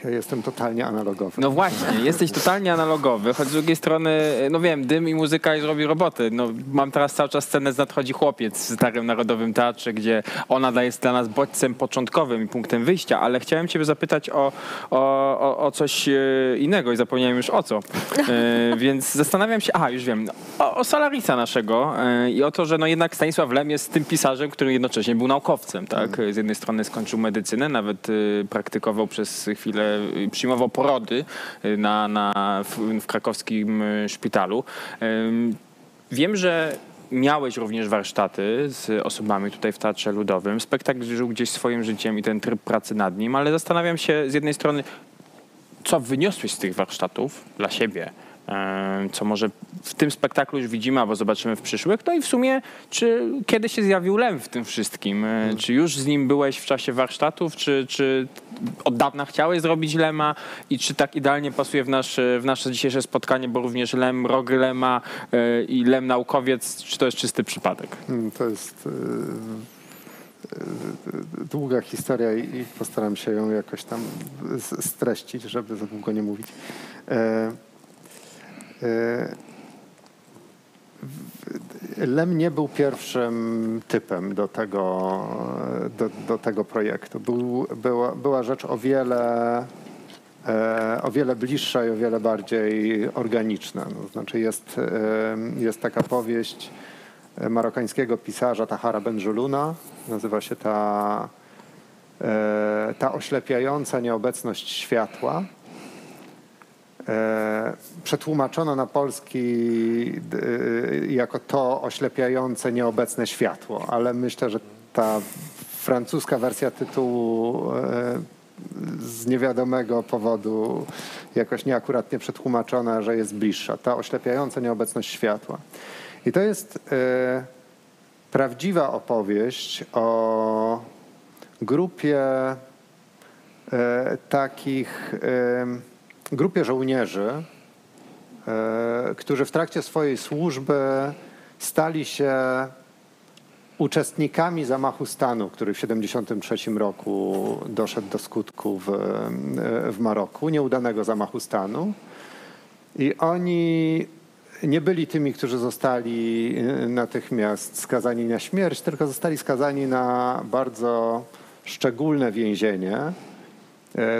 ja jestem totalnie analogowy. No właśnie, jesteś totalnie analogowy, choć z drugiej strony, no wiem, dym i muzyka i zrobi roboty. No, mam teraz cały czas scenę z Nadchodzi Chłopiec w Starym Narodowym Teatrze, gdzie ona jest dla nas bodźcem początkowym i punktem wyjścia, ale chciałem ciebie zapytać o, o, o, o coś e, innego i zapomniałem już o co. E, więc zastanawiam się, aha, już wiem, o, o Salarisa naszego e, i o to, że no jednak Stanisław Lem jest tym pisarzem, który jednocześnie był naukowcem, tak? Z jednej strony skończył medycynę, nawet e, praktykował przez chwilę przyjmował porody y, na, na, w, w krakowskim y, szpitalu. Wiem, że miałeś również warsztaty z osobami tutaj w Teatrze Ludowym. Spektakl żył gdzieś swoim życiem i ten tryb pracy nad nim, ale zastanawiam się z jednej strony, co wyniosłeś z tych warsztatów dla siebie, co może w tym spektaklu już widzimy, albo zobaczymy w przyszłych. No i w sumie, czy kiedy się zjawił Lem w tym wszystkim? E, czy już z nim byłeś w czasie warsztatów, czy, czy od dawna chciałeś zrobić Lema i czy tak idealnie pasuje w nasze, w nasze dzisiejsze spotkanie, bo również Lem, rog Lema e, i Lem naukowiec, czy to jest czysty przypadek? Hmm, to jest długa historia i postaram się ją jakoś tam streścić, żeby za długo nie mówić. E, Lem nie był pierwszym typem do tego, do, do tego projektu. Był, była, była rzecz o wiele, e, o wiele bliższa i o wiele bardziej organiczna. No, znaczy jest, e, jest taka powieść marokańskiego pisarza Tahara Benjuluna. Nazywa się ta, ta oślepiająca nieobecność światła. E, przetłumaczono na polski e, jako to oślepiające nieobecne światło, ale myślę, że ta francuska wersja tytułu e, z niewiadomego powodu jakoś nieakuratnie przetłumaczona, że jest bliższa. Ta oślepiająca nieobecność światła. I to jest prawdziwa opowieść o grupie takich grupie żołnierzy, e, którzy w trakcie swojej służby stali się uczestnikami zamachu stanu, który w 1973 roku doszedł do skutku w, e, w Maroku, nieudanego zamachu stanu. I oni nie byli tymi, którzy zostali e, natychmiast skazani na śmierć, tylko zostali skazani na bardzo szczególne więzienie,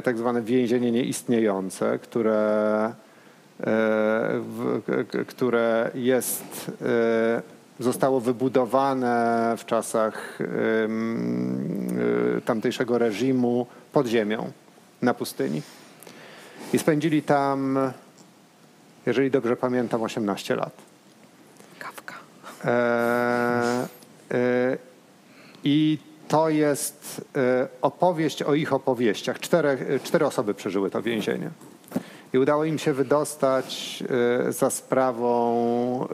tak zwane więzienie nieistniejące, które, e, które jest e, zostało wybudowane w czasach tamtejszego reżimu pod ziemią na pustyni. I spędzili tam, jeżeli dobrze pamiętam, 18 lat. Kawka. E, e, I to jest e, opowieść o ich opowieściach. Cztery, cztery osoby przeżyły to więzienie. I udało im się wydostać e, za sprawą e,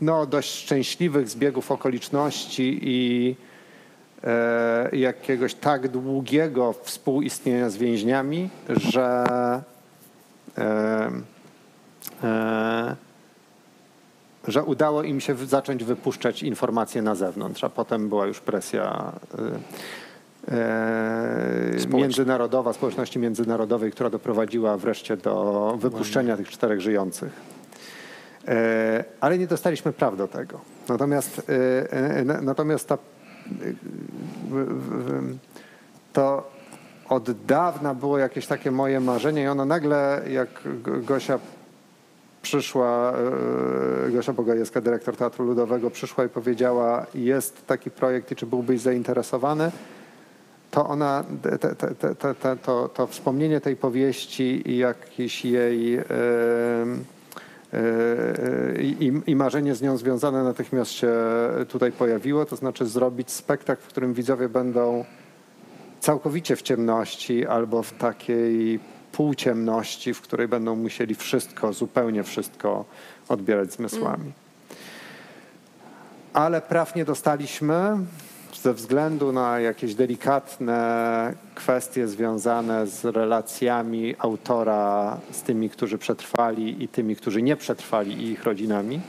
no, dość szczęśliwych zbiegów okoliczności i jakiegoś tak długiego współistnienia z więźniami, że że udało im się zacząć wypuszczać informacje na zewnątrz, a potem była już presja y, e, międzynarodowa, społeczności międzynarodowej, która doprowadziła wreszcie do wypuszczenia tych czterech żyjących. E, ale nie dostaliśmy praw do tego. Natomiast, e, e, na- natomiast ta, to od dawna było jakieś takie moje marzenie i ono nagle, jak Gosia przyszła, e, Gosia Bogajewska, dyrektor Teatru Ludowego, przyszła i powiedziała, jest taki projekt i czy byłbyś zainteresowany, to ona, te, te, te, to, to wspomnienie tej powieści i jakiś jej e, e, i, i marzenie z nią związane natychmiast się tutaj pojawiło, to znaczy zrobić spektakl, w którym widzowie będą całkowicie w ciemności albo w takiej półciemności, w której będą musieli wszystko, zupełnie wszystko odbierać zmysłami. Ale praw nie dostaliśmy ze względu na jakieś delikatne kwestie związane z relacjami autora z tymi, którzy przetrwali i tymi, którzy nie przetrwali i ich rodzinami.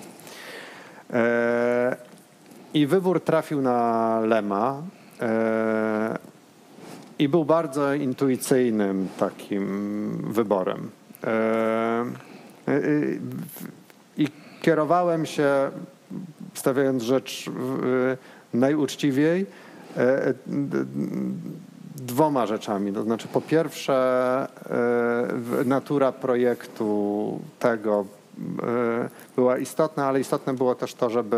E, I wybór trafił na Lema. E, i był bardzo intuicyjnym takim wyborem. E, e, I kierowałem się, stawiając rzecz e, najuczciwiej, e, dwoma rzeczami. To znaczy, po pierwsze, e, natura projektu tego e, była istotna, ale istotne było też to, żeby,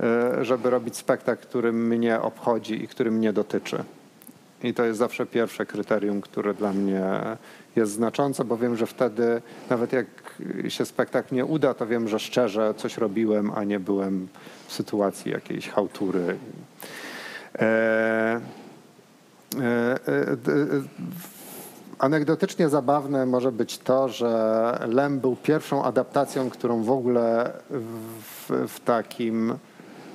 e, żeby robić spektakl, który mnie obchodzi i który mnie dotyczy. I to jest zawsze pierwsze kryterium, które dla mnie jest znaczące, bo wiem, że wtedy, nawet jak się spektakl nie uda, to wiem, że szczerze coś robiłem, a nie byłem w sytuacji jakiejś hałtury. E, e, e, Anegdotycznie zabawne może być to, że Lem był pierwszą adaptacją, którą w ogóle w, w takim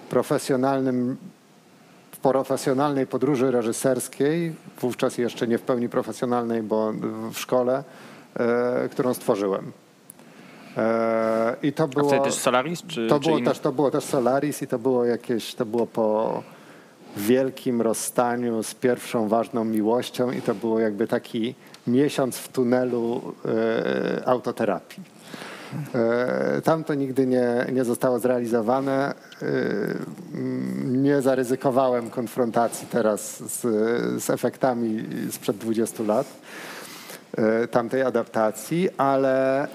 profesjonalnym profesjonalnej podróży reżyserskiej, wówczas jeszcze nie w pełni profesjonalnej, bo w szkole, e, którą stworzyłem. E, I to A było, wtedy też Solaris? Czy, to czy było, inny? też, to było też Solaris i to było jakieś, to było po wielkim rozstaniu z pierwszą ważną miłością i to było jakby taki miesiąc w tunelu e, autoterapii. E, Tam to nigdy nie, nie zostało zrealizowane. E, Nie zaryzykowałem konfrontacji teraz z, z efektami sprzed 20 lat e, tamtej adaptacji, ale,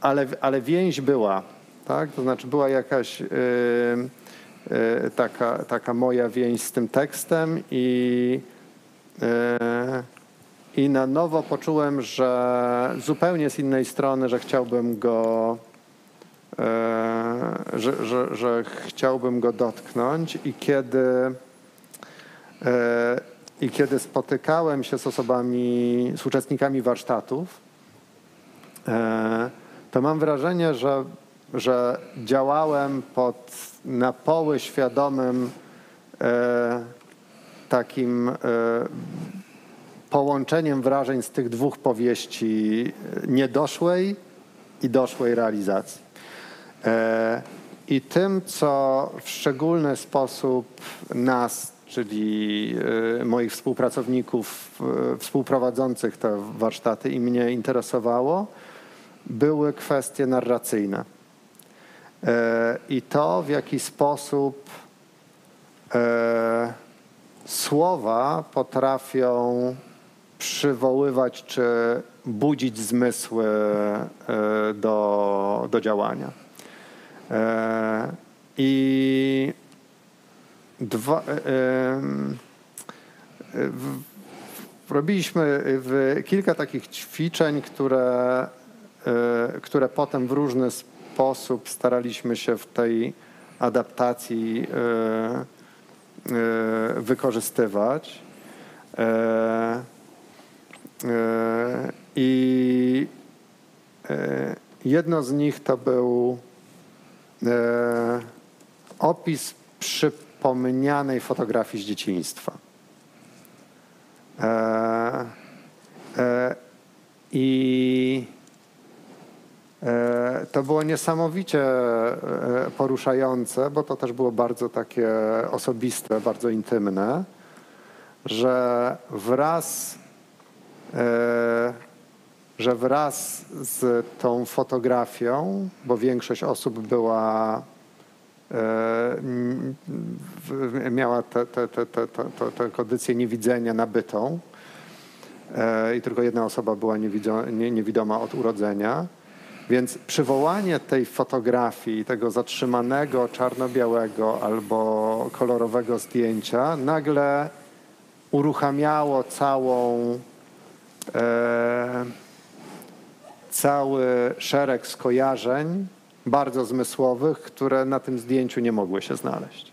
ale, ale więź była. Tak? To znaczy była jakaś taka, taka moja więź z tym tekstem i i na nowo poczułem, że zupełnie z innej strony, że chciałbym go, e, że, że, że chciałbym go dotknąć. I kiedy, e, i kiedy spotykałem się z osobami, z uczestnikami warsztatów, e, to mam wrażenie, że, że działałem pod na poły świadomym takim połączeniem wrażeń z tych dwóch powieści e, niedoszłej i doszłej realizacji. E, I tym, co w szczególny sposób nas, czyli e, moich współpracowników współprowadzących te warsztaty i mnie interesowało, były kwestie narracyjne. I to, w jaki sposób słowa potrafią przywoływać czy budzić zmysły e, do, do działania. E, I dwa, e, robiliśmy kilka takich ćwiczeń, które, które potem w różny sposób staraliśmy się w tej adaptacji wykorzystywać. E, I e, jedno z nich to był e, opis przypomnianej fotografii z dzieciństwa. I to było niesamowicie poruszające, bo to też było bardzo takie osobiste, bardzo intymne, że wraz, że wraz z tą fotografią, bo większość osób była e, miała tę te, te, te, te, te, kondycję niewidzenia nabytą e, i tylko jedna osoba była niewidoma od urodzenia. Więc przywołanie tej fotografii, tego zatrzymanego czarno-białego albo kolorowego zdjęcia nagle uruchamiało całą, e, cały szereg skojarzeń bardzo zmysłowych, które na tym zdjęciu nie mogły się znaleźć.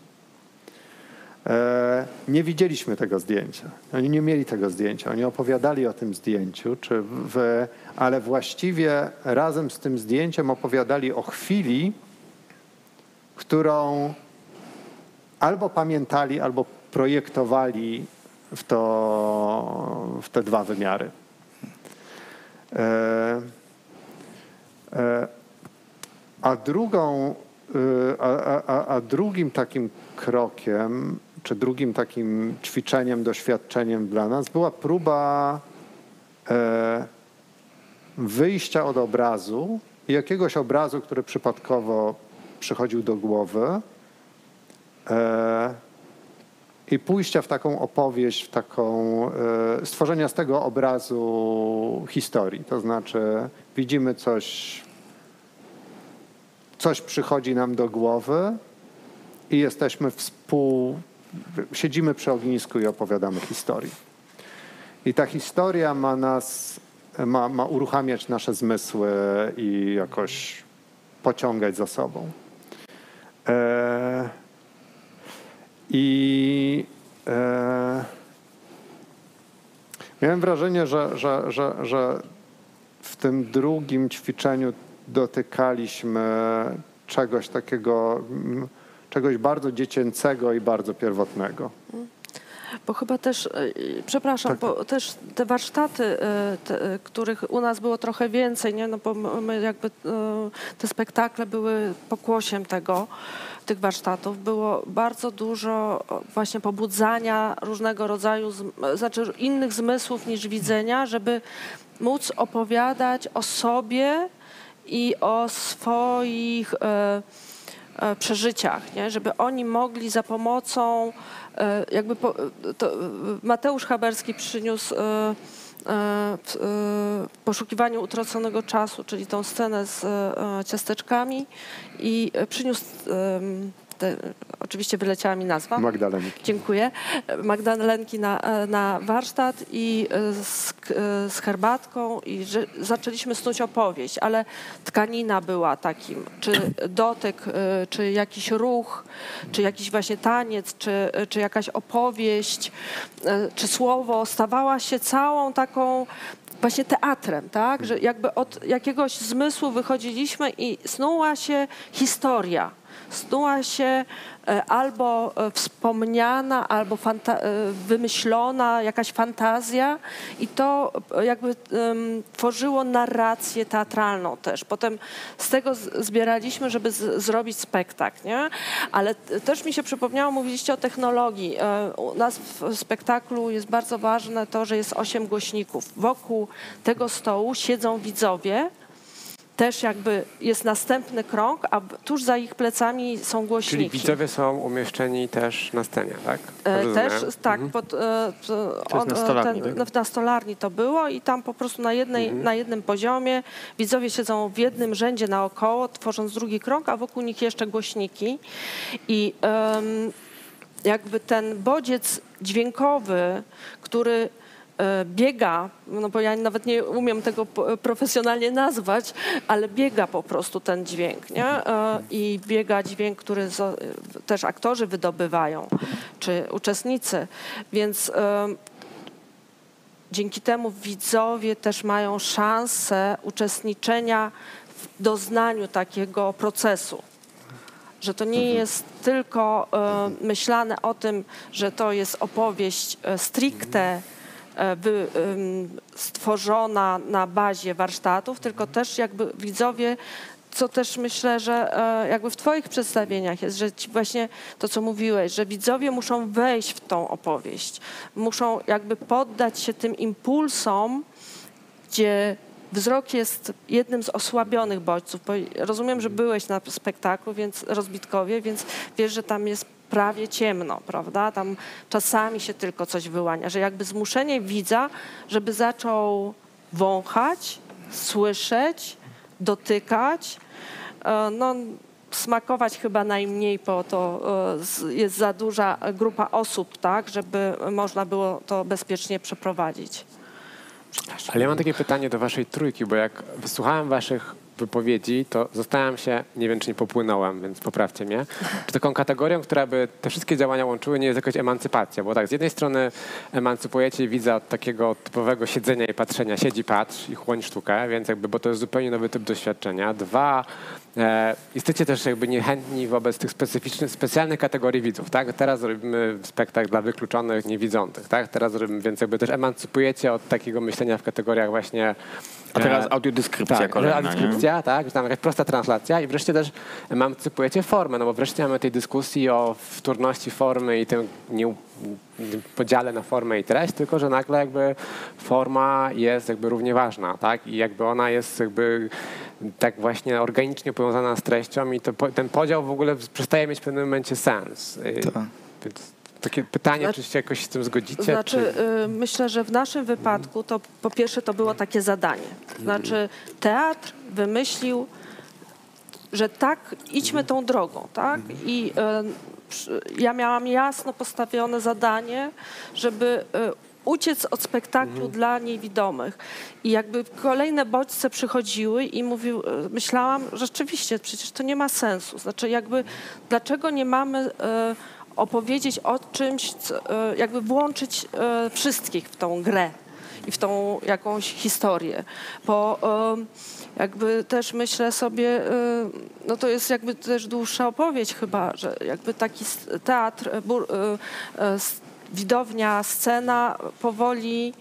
E, nie widzieliśmy tego zdjęcia. Oni nie mieli tego zdjęcia. Oni opowiadali o tym zdjęciu, czy w, ale właściwie razem z tym zdjęciem opowiadali o chwili, którą albo pamiętali, albo projektowali w, to, w te dwa wymiary. E, e, a drugą, y, a, a, a- drugim takim krokiem, czy drugim takim ćwiczeniem, doświadczeniem dla nas była próba e, wyjścia od obrazu, jakiegoś obrazu, który przypadkowo przychodził do głowy. E, i pójścia w taką opowieść, w taką, e, stworzenia z tego obrazu historii. To znaczy widzimy coś coś przychodzi nam do głowy i jesteśmy współ... Siedzimy przy ognisku i opowiadamy historię. I ta historia ma nas, ma, ma uruchamiać nasze zmysły i jakoś pociągać za sobą. E, I e, miałem wrażenie, że, że, że, że w tym drugim ćwiczeniu dotykaliśmy czegoś takiego, czegoś bardzo dziecięcego i bardzo pierwotnego. Bo chyba też, e, przepraszam, Tak, bo też te warsztaty, e, te, e, których u nas było trochę więcej, nie? No bo my- jakby te spektakle były pokłosiem tego, tych warsztatów. Było bardzo dużo właśnie pobudzania różnego rodzaju, znaczy innych zmysłów niż widzenia, żeby móc opowiadać o sobie i o swoich e, e, przeżyciach, nie? żeby oni mogli za pomocą, e, jakby po, to, Mateusz Haberski przyniósł w e, poszukiwaniu utraconego czasu, czyli tą scenę z e, ciasteczkami i e, przyniósł, te, oczywiście wyleciała mi nazwa. Magdalenki. Dziękuję. Magdalenki na, na warsztat i z, z herbatką i że zaczęliśmy snuć opowieść, ale tkanina była takim, czy dotyk, y, czy jakiś ruch, czy jakiś właśnie taniec, czy, czy jakaś opowieść, czy słowo stawała się całą taką właśnie teatrem, tak? Że jakby od jakiegoś zmysłu wychodziliśmy i snuła się historia. Snuła się e, albo e, wspomniana, albo e, wymyślona jakaś fantazja i to jakby em, tworzyło narrację teatralną też. Potem z tego zbieraliśmy, żeby zrobić spektakl, nie? Ale też mi się przypomniało, mówiliście o technologii. U nas w spektaklu jest bardzo ważne to, że jest osiem głośników. Wokół tego stołu siedzą widzowie, też jakby jest następny krąg, a tuż za ich plecami są Czyli głośniki. widzowie są umieszczeni też na scenie, tak? E, Też tak, pod, e, to, jest na stolarni, tak? no, na stolarni to było i tam po prostu na, jednej, na jednym poziomie widzowie siedzą w jednym rzędzie naokoło, tworząc drugi krąg, a wokół nich jeszcze głośniki. I em, jakby ten bodziec dźwiękowy, który e, biega, no bo ja nawet nie umiem tego profesjonalnie nazwać, ale biega po prostu ten dźwięk, nie? E, I biega dźwięk, który też aktorzy wydobywają, czy uczestnicy, więc em, dzięki temu widzowie też mają szansę uczestniczenia w doznaniu takiego procesu. Że to nie jest tylko e, myślane o tym, że to jest opowieść e, stricte e, wy, em, stworzona na bazie warsztatów, tylko też jakby widzowie, co też myślę, że e, jakby w Twoich przedstawieniach jest, że ci właśnie to, co mówiłeś, że widzowie muszą wejść w tą opowieść, muszą jakby poddać się tym impulsom, gdzie wzrok jest jednym z osłabionych bodźców. Bo rozumiem, że byłeś na spektaklu, więc rozbitkowie, więc wiesz, że tam jest prawie ciemno, prawda? Tam czasami się tylko coś wyłania, że jakby zmuszenie widza, żeby zaczął wąchać, słyszeć, dotykać, e, no smakować chyba najmniej, bo to e, jest za duża grupa osób, tak, żeby można było to bezpiecznie przeprowadzić. Ale ja mam takie pytanie do waszej trójki, bo jak wysłuchałem waszych wypowiedzi, to zastanawiam się, nie wiem czy nie popłynąłem, więc poprawcie mnie, czy taką kategorią, która by te wszystkie działania łączyły, nie jest jakaś emancypacja, bo tak, z jednej strony emancypujecie widza od takiego typowego siedzenia i patrzenia, siedzi, patrz i chłoń sztukę, więc jakby, bo to jest zupełnie nowy typ doświadczenia. Dwa, e, jesteście też jakby niechętni wobec tych specyficznych, specjalnych kategorii widzów, tak? Teraz robimy spektakl dla wykluczonych, niewidzących, tak? Teraz robimy, więc jakby też emancypujecie od takiego myślenia w kategoriach właśnie A teraz audiodeskrypcja tak, kolejna, nie? audiodeskrypcja, tak, że tam jakaś prosta translacja i wreszcie też emancypujecie formę, no bo wreszcie mamy tej dyskusji o wtórności formy i tym nie, nie podziale na formę i treść, tylko że nagle jakby forma jest jakby równie ważna, tak, i jakby ona jest jakby tak właśnie organicznie powiązana z treścią i to, ten podział w ogóle przestaje mieć w pewnym momencie sens. Y, Tak. Więc takie pytanie, Znaczy- czy się jakoś z tym zgodzicie? Znaczy, czy... y, myślę, że w naszym wypadku to po pierwsze to było takie zadanie. Znaczy, teatr wymyślił, że tak, idźmy tą drogą, tak? I y, przy- ja miałam jasno postawione zadanie, żeby y, uciec od spektaklu dla niewidomych. I jakby kolejne bodźce przychodziły i mówił, y, myślałam, rzeczywiście, przecież to nie ma sensu. Znaczy jakby, dlaczego nie mamy y, opowiedzieć o czymś, co, y, jakby włączyć y, wszystkich w tą grę i w tą jakąś historię. Bo jakby też myślę sobie, y, no to jest jakby też dłuższa opowieść chyba, że jakby taki teatr, widownia, scena powoli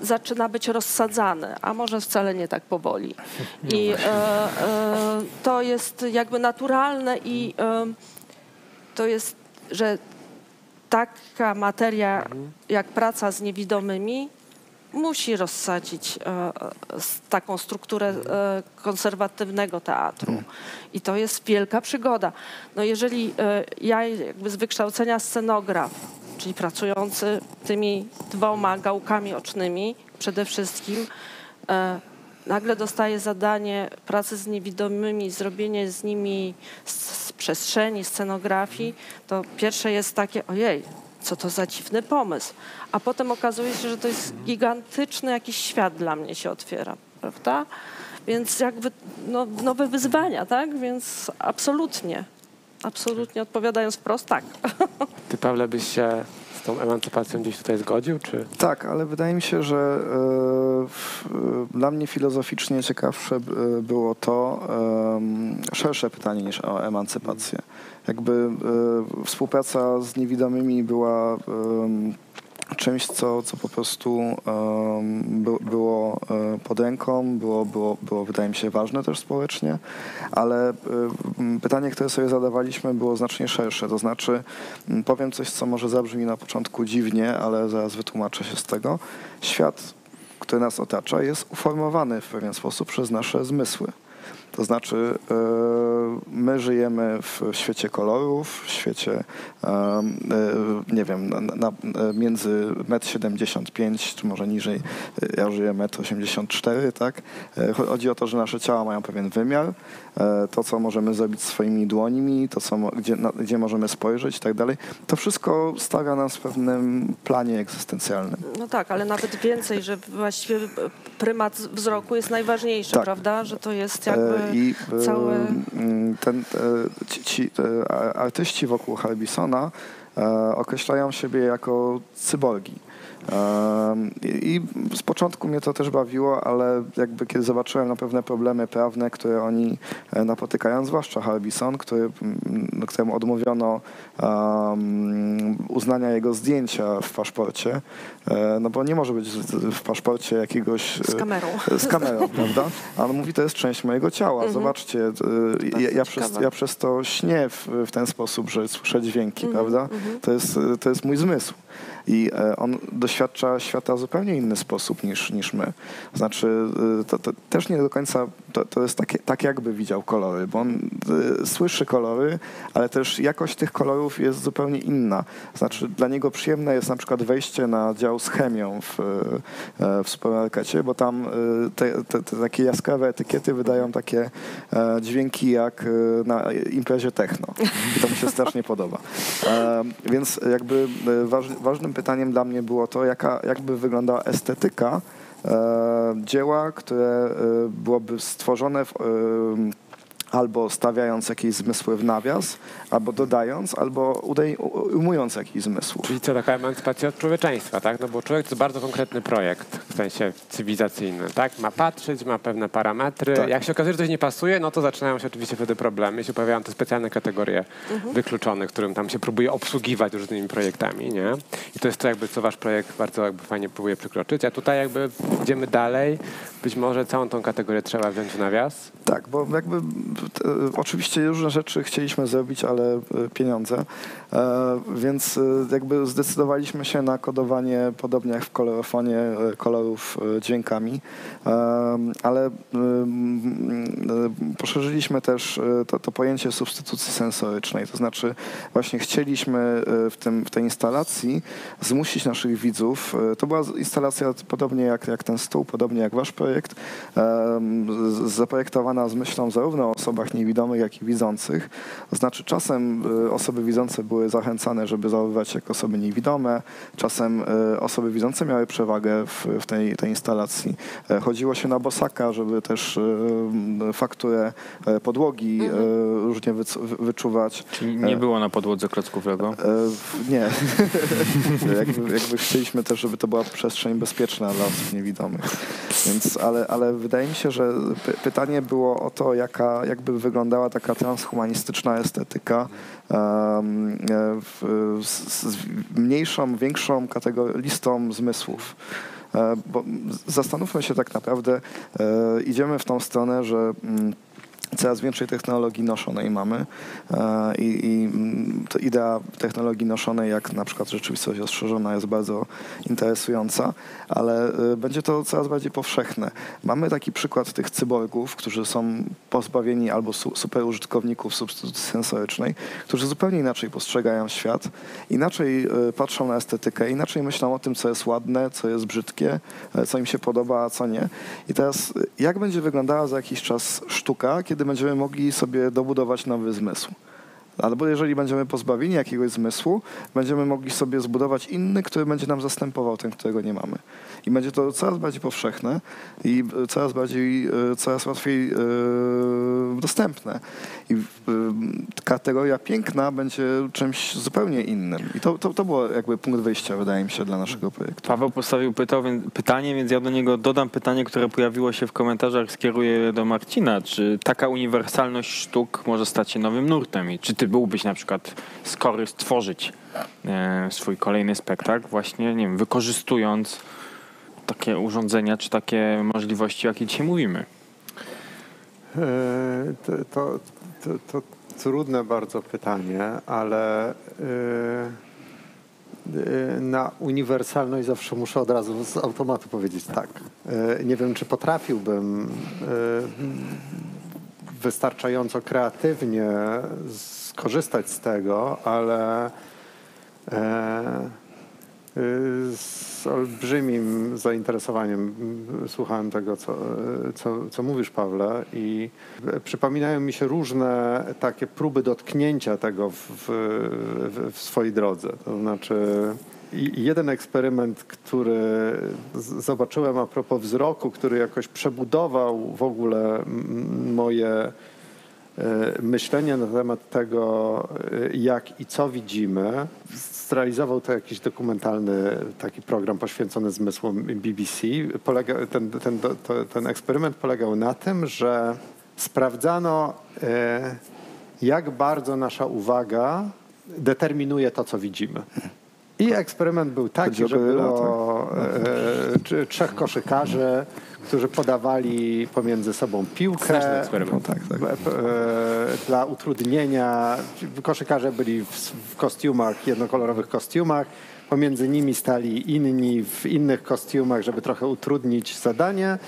zaczyna być rozsadzany, a może wcale nie tak powoli. I e, e, to jest jakby naturalne i e, to jest, że taka materia jak praca z niewidomymi musi rozsadzić e, e, taką strukturę e, konserwatywnego teatru. I to jest wielka przygoda. No jeżeli ja jakby z wykształcenia scenograf, czyli pracujący tymi dwoma gałkami ocznymi przede wszystkim, nagle dostaję zadanie pracy z niewidomymi, zrobienie z nimi z, z przestrzeni, scenografii, to pierwsze jest takie, ojej, co to za dziwny pomysł. A potem okazuje się, że to jest gigantyczny jakiś świat dla mnie się otwiera, prawda? Więc jakby no, nowe wyzwania, tak? Więc absolutnie, absolutnie odpowiadając wprost, tak. Ty, Pawle, byś się tą emancypacją gdzieś tutaj zgodził, czy... Tak, ale wydaje mi się, że e, e, dla mnie filozoficznie ciekawsze e, było to szersze pytanie niż o emancypację. Jakby współpraca z niewidomymi była czymś, co, co po prostu em, by, było e, pod ręką, było, było, było wydaje mi się ważne też społecznie, ale e, m, pytanie, które sobie zadawaliśmy było znacznie szersze, to znaczy powiem coś, co może zabrzmi na początku dziwnie, ale zaraz wytłumaczę się z tego. Świat, który nas otacza jest uformowany w pewien sposób przez nasze zmysły. To znaczy, e, my żyjemy w świecie kolorów, w świecie, e, e, nie wiem, na, na, między 1,75 m czy może niżej, ja żyję 1,84 m, tak? Chodzi o to, że nasze ciała mają pewien wymiar, to, co możemy zrobić swoimi dłońmi, to, co, gdzie, na, gdzie możemy spojrzeć i tak dalej, to wszystko stawia nas w pewnym planie egzystencjalnym. No tak, ale nawet więcej, że właściwie prymat wzroku jest najważniejszy, Tak. prawda? Że to jest jakby I e, cały... mm, ten, e, ci, ci e, artyści wokół Harbisona e, określają siebie jako cyborgi. I z początku mnie to też bawiło, ale jakby kiedy zobaczyłem na pewne problemy prawne, które oni e, napotykają, zwłaszcza Harbison, który, mm, któremu odmówiono uznania jego zdjęcia w paszporcie, e, no bo nie może być w- paszporcie jakiegoś... Z e, kamerą. z kamerą, prawda? A on mówi, to jest część mojego ciała. Zobaczcie, y, ja, ja, przez, ja przez to śnię w, w ten sposób, że słyszę dźwięki, prawda? To jest, to jest mój zmysł. I e, on doświadcza świata w zupełnie inny sposób niż, niż my. Znaczy, y, to, to też nie do końca, to, to jest takie, tak jakby widział kolory, bo on y, słyszy kolory, ale też jakość tych kolorów jest zupełnie inna. Znaczy, dla niego przyjemne jest na przykład wejście na dział z chemią w, e, w supermarkecie, bo tam y, te, te, te takie jaskrawe etykiety wydają takie e, dźwięki jak na imprezie techno. I to mi się strasznie podoba. E, Więc jakby waż, ważnym pytaniem dla mnie było to, jaka, jakby wyglądała estetyka dzieła, które e, byłoby stworzone w, e, albo stawiając jakieś zmysły w nawias, albo dodając, albo udej, ujmując jakiś zmysł. Czyli co, taka emancypacja od człowieczeństwa, tak? No bo człowiek to jest bardzo konkretny projekt w sensie cywilizacyjnym, tak? Ma patrzeć, ma pewne parametry. Tak. Jak się okazuje, że coś nie pasuje, no to zaczynają się oczywiście wtedy problemy. Się pojawiają te specjalne kategorie wykluczonych, którym tam się próbuje obsługiwać różnymi projektami, nie? I to jest to jakby, co wasz projekt bardzo jakby fajnie próbuje przekroczyć. A tutaj jakby idziemy dalej. Być może całą tą kategorię trzeba wziąć w nawias. Tak, bo jakby oczywiście różne rzeczy chcieliśmy zrobić, ale e, pieniądze, e, więc e, jakby zdecydowaliśmy się na kodowanie, podobnie jak w kolorofonie, e, kolorów e, dźwiękami, e, ale e, poszerzyliśmy też e, to, to pojęcie substytucji sensorycznej, to znaczy właśnie chcieliśmy e, w, tym, w tej instalacji zmusić naszych widzów, e, to była instalacja podobnie jak, jak ten stół, podobnie jak wasz projekt, zaprojektowana z myślą zarówno o osobach niewidomych, jak i widzących. To znaczy czasem e, osoby widzące były zachęcane, żeby zachowywać się jako osoby niewidome, czasem e, osoby widzące miały przewagę w, w tej, tej instalacji. E, Chodziło się na bosaka, żeby też m, fakturę e, podłogi e, różnie wyc- wy- wyczuwać. Czyli nie było na podłodze klocków Lego. Nie. jakby, jakby chcieliśmy też, żeby to była przestrzeń bezpieczna dla osób niewidomych. Więc, ale, ale wydaje mi się, że py pytanie było o to, jaka, jakby wyglądała taka transhumanistyczna estetyka e, z mniejszą, większą kategorią, listą zmysłów. E, Bo zastanówmy się tak naprawdę, e, idziemy w tą stronę, że mm, coraz więcej technologii noszonej mamy e, i, i mm, idea technologii noszonej, jak na przykład rzeczywistość rozszerzona jest bardzo interesująca, ale e, będzie to coraz bardziej powszechne. Mamy taki przykład tych cyborgów, którzy są pozbawieni albo su, superużytkowników substytucji sensorycznej, którzy zupełnie inaczej postrzegają świat, inaczej e, patrzą na estetykę, inaczej myślą o tym, co jest ładne, co jest brzydkie, co im się podoba, a co nie. I teraz jak będzie wyglądała za jakiś czas sztuka, kiedy będziemy mogli sobie dobudować nowy zmysł? Albo jeżeli będziemy pozbawieni jakiegoś zmysłu, będziemy mogli sobie zbudować inny, który będzie nam zastępował ten, którego nie mamy. I będzie to coraz bardziej powszechne i e, coraz bardziej, e, coraz łatwiej e, dostępne. I kategoria piękna będzie czymś zupełnie innym. I to, to, to było jakby punkt wyjścia, wydaje mi się, dla naszego projektu. Paweł postawił pytał, więc, pytanie, więc ja do niego dodam pytanie, które pojawiło się w komentarzach, skieruję do Marcina. Czy taka uniwersalność sztuk może stać się nowym nurtem? I czy ty byłbyś na przykład skory stworzyć e, swój kolejny spektakl właśnie, nie wiem, wykorzystując takie urządzenia, czy takie możliwości, o jakich dzisiaj mówimy? E, To, to, to, to trudne bardzo pytanie, ale e, e, na uniwersalność zawsze muszę od razu z automatu powiedzieć tak. Nie wiem, czy potrafiłbym wystarczająco kreatywnie skorzystać z tego, ale z olbrzymim zainteresowaniem mm, słuchałem tego, co, co, co mówisz, Pawle, i przypominają mi się różne takie próby dotknięcia tego w, w, w swojej drodze. To znaczy, jeden eksperyment, który zobaczyłem a propos wzroku, który jakoś przebudował w ogóle moje e, myślenie na temat tego, e, jak i co widzimy. Zrealizował to jakiś dokumentalny taki program poświęcony zmysłom BBC. Polega, ten, ten, to, ten eksperyment polegał na tym, że sprawdzano, e, jak bardzo nasza uwaga determinuje to, co widzimy. I eksperyment był taki, że było e, czy- trzech koszykarzy, którzy podawali pomiędzy sobą piłkę. Eksperyment. Tak, tak. E, e, Dla utrudnienia koszykarze byli w, w kostiumach, jednokolorowych kostiumach. Pomiędzy nimi stali inni w innych kostiumach, żeby trochę utrudnić zadanie.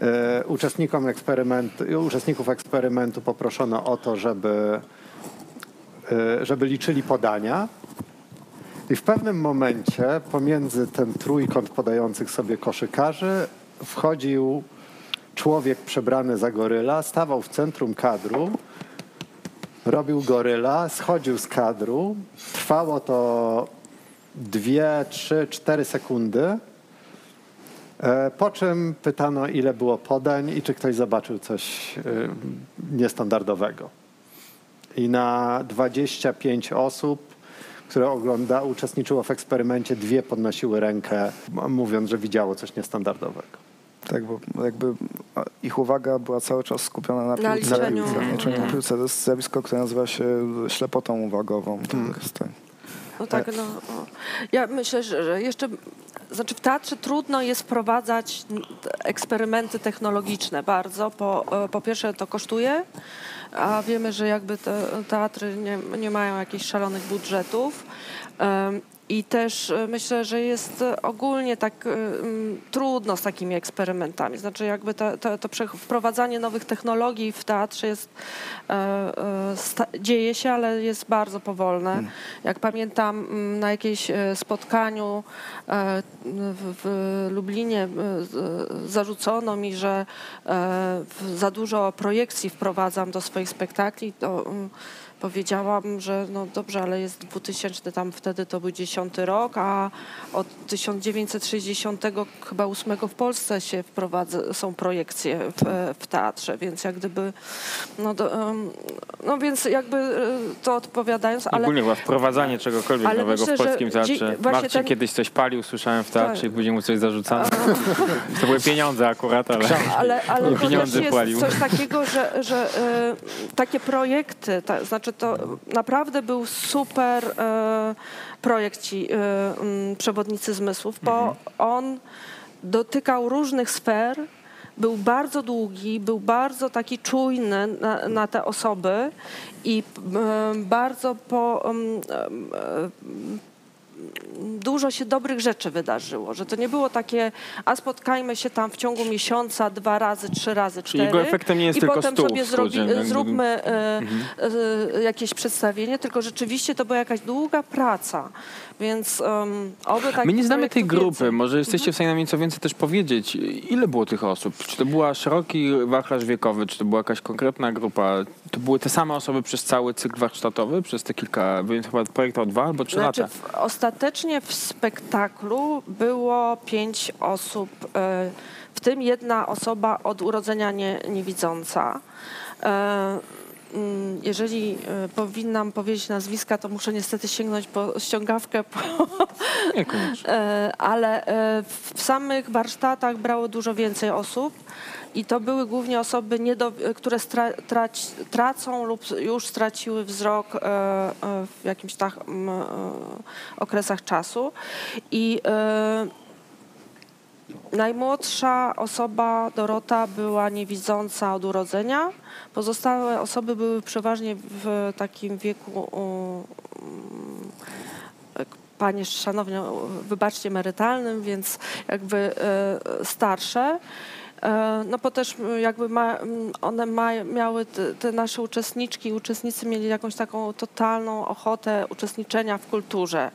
E, Uczestnikom eksperymentu, uczestników eksperymentu poproszono o to, żeby, e, żeby liczyli podania. I w pewnym momencie pomiędzy ten trójkąt podających sobie koszykarzy wchodził człowiek przebrany za goryla, stawał w centrum kadru, robił goryla, schodził z kadru. Trwało to dwie, trzy, cztery sekundy. E, Po czym pytano, ile było podań i czy ktoś zobaczył coś e, niestandardowego. I na 25 osób, które ogląda, uczestniczyło w eksperymencie, dwie podnosiły rękę, mówiąc, że widziało coś niestandardowego. Tak, bo jakby ich uwaga była cały czas skupiona na Na piłce. liczeniu. Na liczeniu na piłce. To jest zjawisko, które nazywa się ślepotą uwagową. Tak, jest to. No tak, no. Ja myślę, że jeszcze, znaczy w teatrze trudno jest wprowadzać eksperymenty technologiczne bardzo. Po, e, po pierwsze to kosztuje, a wiemy, że jakby te teatry nie, nie mają jakichś szalonych budżetów. I też e, myślę, że jest e, ogólnie tak e, mm, trudno z takimi eksperymentami. Znaczy jakby to, to, to wprowadzanie nowych technologii w teatrze jest, e, e, dzieje się, ale jest bardzo powolne. Jak pamiętam mm, na jakimś spotkaniu e, w, w Lublinie zarzucono mi, że za dużo projekcji wprowadzam do swoich spektakli, to mm, powiedziałam, że no dobrze, ale jest 2000, tam wtedy to był 10 rok, a od 1960 chyba 8 w Polsce się wprowadza, są projekcje w, w teatrze, więc jak gdyby, no, do, no więc jakby e, to odpowiadając, ale Ogólnie chyba wprowadzanie czegokolwiek ale nowego myślę, w polskim teatrze. Marcin ten- kiedyś coś palił, słyszałem w teatrze Tak. i później mu coś zarzucano. To były pieniądze akurat, ale... ale, ale pieniądze jest płalił. coś takiego, że, że e, takie projekty, ta, znaczy to naprawdę był super e, projekt ci e, Przewodnicy Zmysłów, bo on dotykał różnych sfer, był bardzo długi, był bardzo taki czujny na, na te osoby i bardzo po, e, dużo się dobrych rzeczy wydarzyło, że to nie było takie, a spotkajmy się tam w ciągu miesiąca dwa razy, trzy razy, Czyli cztery. jego efektem nie jest I tylko potem stół sobie zrobi, zróbmy e, e, jakieś przedstawienie, tylko rzeczywiście to była jakaś długa praca, więc um, oby takich My nie znamy tej grupy. więcej. Może jesteście w stanie nam nieco więcej też powiedzieć. Ile było tych osób? Czy to była szeroki wachlarz wiekowy, czy to była jakaś konkretna grupa? To były te same osoby przez cały cykl warsztatowy, przez te kilka, więc chyba projekt o dwa albo trzy Znaczy, lata? w, ostatecznie w spektaklu było pięć osób, e, w tym jedna osoba od urodzenia nie, niewidząca. Mm, Jeżeli e, powinnam powiedzieć nazwiska, to muszę niestety sięgnąć po ściągawkę, po. E, ale e, w samych warsztatach brało dużo więcej osób i to były głównie osoby, które stra, trać, tracą lub już straciły wzrok w jakimś tak okresach czasu. I najmłodsza osoba, Dorota, była niewidząca od urodzenia. Pozostałe osoby były przeważnie w takim wieku um, panie szanowne, wybaczcie, emerytalnym, więc jakby e, starsze. E, No bo też jakby ma, one ma, miały, te, nasze uczestniczki i uczestnicy mieli jakąś taką totalną ochotę uczestniczenia w kulturze.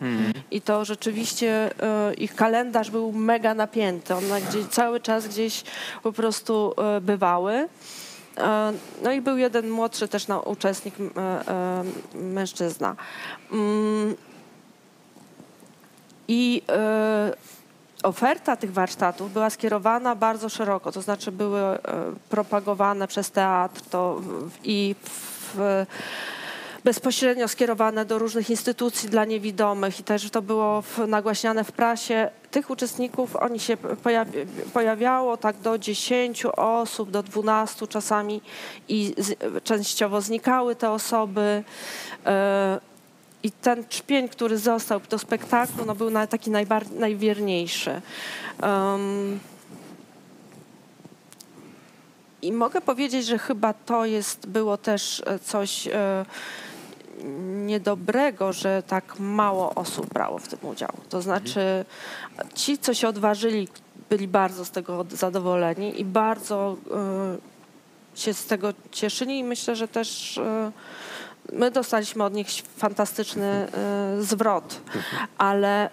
I to rzeczywiście e, ich kalendarz był mega napięty. One gdzieś, cały czas gdzieś po prostu e, bywały. No i był jeden młodszy też no, uczestnik, mężczyzna. Mm, I oferta tych warsztatów była skierowana bardzo szeroko, to znaczy były e, propagowane przez teatr to i w, bezpośrednio skierowane do różnych instytucji dla niewidomych i też to było w, nagłaśniane w prasie. Tych uczestników, oni się pojawi, pojawiało tak do 10 osób, do 12 czasami i z, częściowo znikały te osoby. E, i ten trzpień, który został do spektaklu, no był taki najbar- najwierniejszy. Um, I mogę powiedzieć, że chyba to jest, było też e, coś e, niedobrego, że tak mało osób brało w tym udział. To znaczy ci, co się odważyli, byli bardzo z tego zadowoleni i bardzo e, się z tego cieszyli i myślę, że też e, my dostaliśmy od nich fantastyczny e, zwrot, ale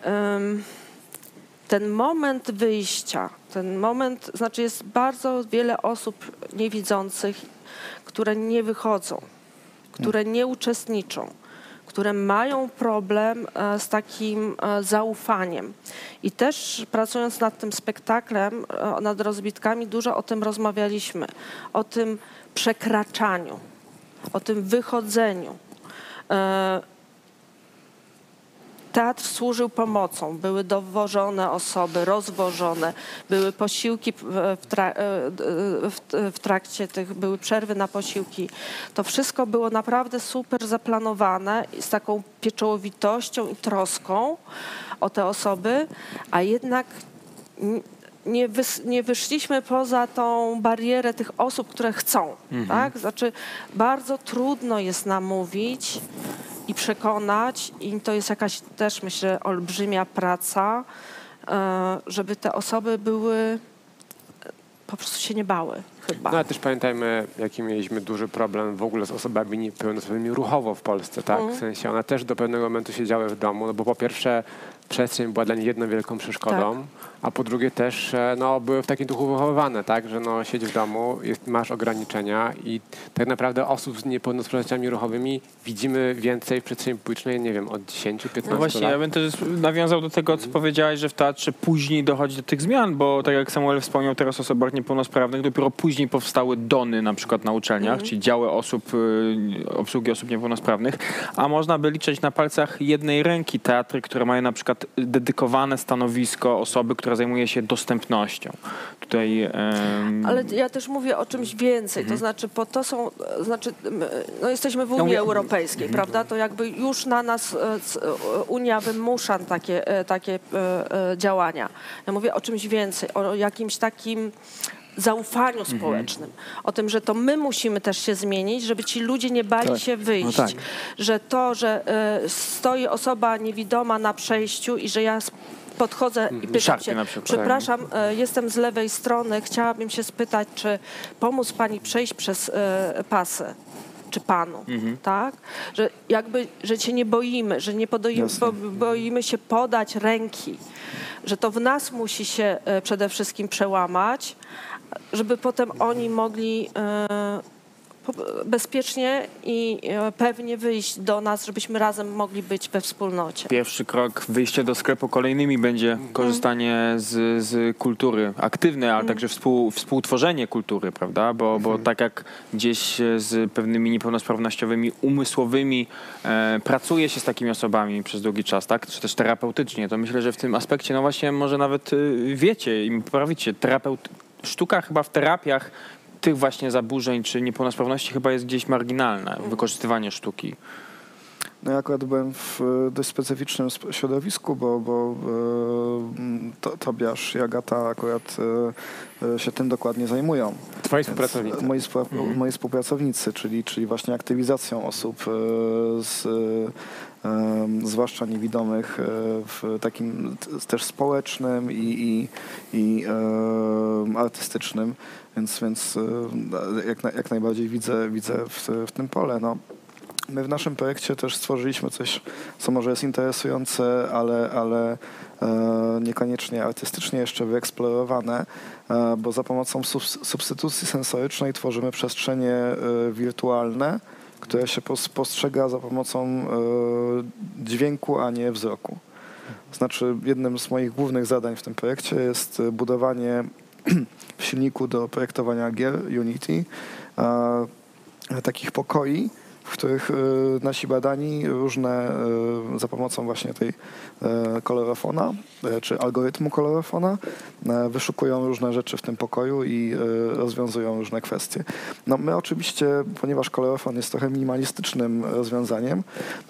ten moment wyjścia, ten moment, znaczy jest bardzo wiele osób niewidzących, które nie wychodzą, które nie uczestniczą, które mają problem e, z takim e, zaufaniem. I też pracując nad tym spektaklem, nad rozbitkami, dużo o tym rozmawialiśmy, o tym przekraczaniu, o tym wychodzeniu. E, Teatr służył pomocą. Były dowożone osoby, rozwożone, były posiłki w, w, tra- e, w, trakcie tych, były przerwy na posiłki. To wszystko było naprawdę super zaplanowane z taką pieczołowitością i troską o te osoby, a jednak nie, wys, nie wyszliśmy poza tą barierę tych osób, które chcą. Tak? Znaczy, bardzo trudno jest namówić i przekonać, i to jest jakaś też, myślę, olbrzymia praca, e, żeby te osoby były, e, po prostu się nie bały chyba. No ale też pamiętajmy, jaki mieliśmy duży problem w ogóle z osobami niepełnosprawnymi ruchowo w Polsce, tak? W sensie one też do pewnego momentu siedziały w domu, no bo po pierwsze przestrzeń była dla nich jedną wielką przeszkodą, a po drugie też e, no, były w takim duchu wychowywane, tak? Że no, siedź w domu, jest, masz ograniczenia i tak naprawdę osób z niepełnosprawnościami ruchowymi widzimy więcej w przestrzeni publicznej, nie wiem, od 10-15 No właśnie, lat. ja bym też nawiązał do tego, co powiedziałeś, że w teatrze później dochodzi do tych zmian, bo tak jak Samuel wspomniał teraz o osobach niepełnosprawnych, dopiero później powstały dony na przykład na uczelniach, czyli działy osób, y, obsługi osób niepełnosprawnych, a można by liczyć na palcach jednej ręki teatry, które mają na przykład dedykowane stanowisko osoby, która zajmuje się dostępnością. Tutaj em, Ale ja też mówię o czymś więcej, to znaczy po to są, e, znaczy no jesteśmy w Unii Europejskiej, prawda? To jakby już na nas e, e, Unia wymusza takie, takie działania. Ja mówię o czymś więcej, o jakimś takim zaufaniu społecznym, o tym, że to my musimy też się zmienić, żeby ci ludzie nie bali Tak. się wyjść, No tak. że to, że e, stoi osoba niewidoma na przejściu i że ja podchodzę i pytam Szarpie się, przepraszam, e, jestem z lewej strony, chciałabym się spytać, czy pomóc pani przejść przez e, pasy? Czy panu, Mhm. tak? Że jakby, że się nie boimy, że nie podoimy, bo, boimy się podać ręki, że to w nas musi się e, przede wszystkim przełamać, żeby potem oni mogli bezpiecznie i e, pewnie wyjść do nas, żebyśmy razem mogli być we wspólnocie. Pierwszy krok, wyjście do sklepu kolejnymi będzie korzystanie z, z kultury aktywne, ale także współ, współtworzenie kultury, prawda? Bo, bo tak jak gdzieś z pewnymi niepełnosprawnościowymi umysłowymi e, pracuje się z takimi osobami przez długi czas, tak? Czy też terapeutycznie, to myślę, że w tym aspekcie, no właśnie może nawet y, wiecie i poprawicie, terapeut, sztuka chyba w terapiach tych właśnie zaburzeń czy niepełnosprawności chyba jest gdzieś marginalna, wykorzystywanie sztuki. No ja akurat byłem w e, dość specyficznym sp- środowisku, bo, bo e, to, Tobiasz i Agata akurat e, się tym dokładnie zajmują. Twoi współpracownicy. Moi, współpra- moi współpracownicy, czyli, czyli właśnie aktywizacją osób z, zwłaszcza niewidomych w takim też społecznym i, i, i artystycznym, więc, więc jak, na, jak najbardziej widzę, widzę w, w tym pole. No. My w naszym projekcie też stworzyliśmy coś, co może jest interesujące, ale, ale e, niekoniecznie artystycznie jeszcze wyeksplorowane, e, bo za pomocą subs- substytucji sensorycznej tworzymy przestrzenie e, wirtualne, które się pos- postrzega za pomocą dźwięku, a nie wzroku. Znaczy, jednym z moich głównych zadań w tym projekcie jest budowanie w silniku do projektowania gier Unity takich pokoi, w których e, nasi badani różne e, za pomocą właśnie tej e, kolorofona, czy algorytmu kolorofona, wyszukują różne rzeczy w tym pokoju i rozwiązują różne kwestie. No my oczywiście, ponieważ kolorofon jest trochę minimalistycznym rozwiązaniem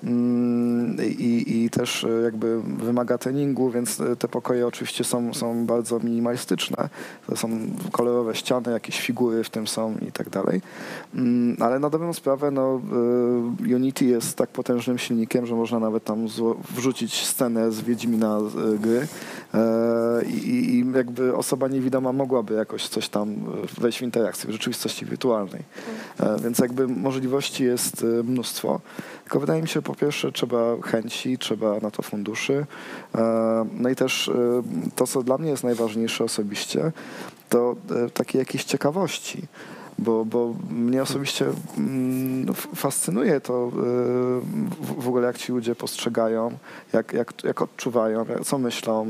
mm, i, i też jakby wymaga treningu, więc te pokoje oczywiście są, są bardzo minimalistyczne. To są kolorowe ściany, jakieś figury w tym są i tak dalej. Mm, Ale na dobrą sprawę no, Unity jest tak potężnym silnikiem, że można nawet tam wrzucić scenę z Wiedźmina y, gry E, i, i- jakby osoba niewidoma mogłaby jakoś coś tam wejść w interakcję w rzeczywistości wirtualnej. E, Więc jakby możliwości jest mnóstwo. Tylko wydaje mi się, po pierwsze trzeba chęci, trzeba na to funduszy. E, No i też to, co dla mnie jest najważniejsze osobiście, to e, takie jakieś ciekawości. Bo, bo mnie osobiście mm, fascynuje to e, w, w ogóle, jak ci ludzie postrzegają, jak, jak, jak odczuwają, co myślą.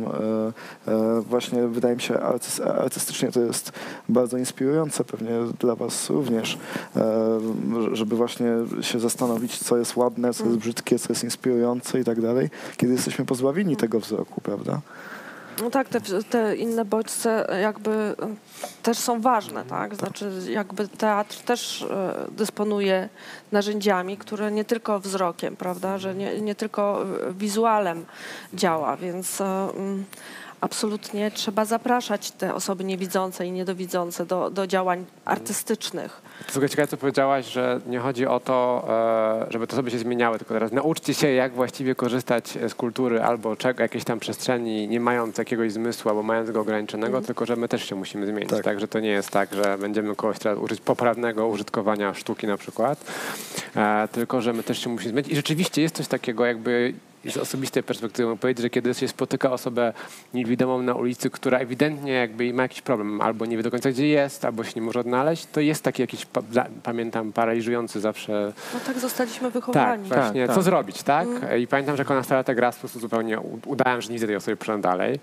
E, e, Właśnie wydaje mi się, artys- artystycznie to jest bardzo inspirujące, pewnie dla was również, żeby właśnie się zastanowić, co jest ładne, co jest brzydkie, co jest inspirujące i tak dalej, kiedy jesteśmy pozbawieni tego wzroku, prawda? No tak, te, te inne bodźce jakby e, też są ważne, tak? Znaczy jakby teatr też e, dysponuje narzędziami, które nie tylko wzrokiem, prawda, że nie, nie tylko wizualem działa, więc e, mm, absolutnie trzeba zapraszać te osoby niewidzące i niedowidzące do, do działań artystycznych. Słuchaj, ciekawe, co powiedziałaś, że nie chodzi o to, e, żeby te osoby się zmieniały, tylko teraz nauczcie się, jak właściwie korzystać z kultury albo czego, jakiejś tam przestrzeni, nie mając jakiegoś zmysłu albo mając go ograniczonego, tylko że my też się musimy zmienić. Tak. Tak. że to nie jest tak, że będziemy kogoś teraz użyć poprawnego użytkowania sztuki na przykład, e, tylko że my też się musimy zmienić. I rzeczywiście jest coś takiego jakby z osobistej perspektywy mogę powiedzieć, że kiedy się spotyka osobę niewidomą na ulicy, która ewidentnie jakby ma jakiś problem, albo nie wie do końca gdzie jest, albo się nie może odnaleźć, to jest taki jakiś, pamiętam, paraliżujący zawsze No tak zostaliśmy tak, wychowani. właśnie, tak. co zrobić, tak? I pamiętam, że jako nastolatek raz po prostu zupełnie udałem, że nie widzę tej osoby, poszedłem dalej.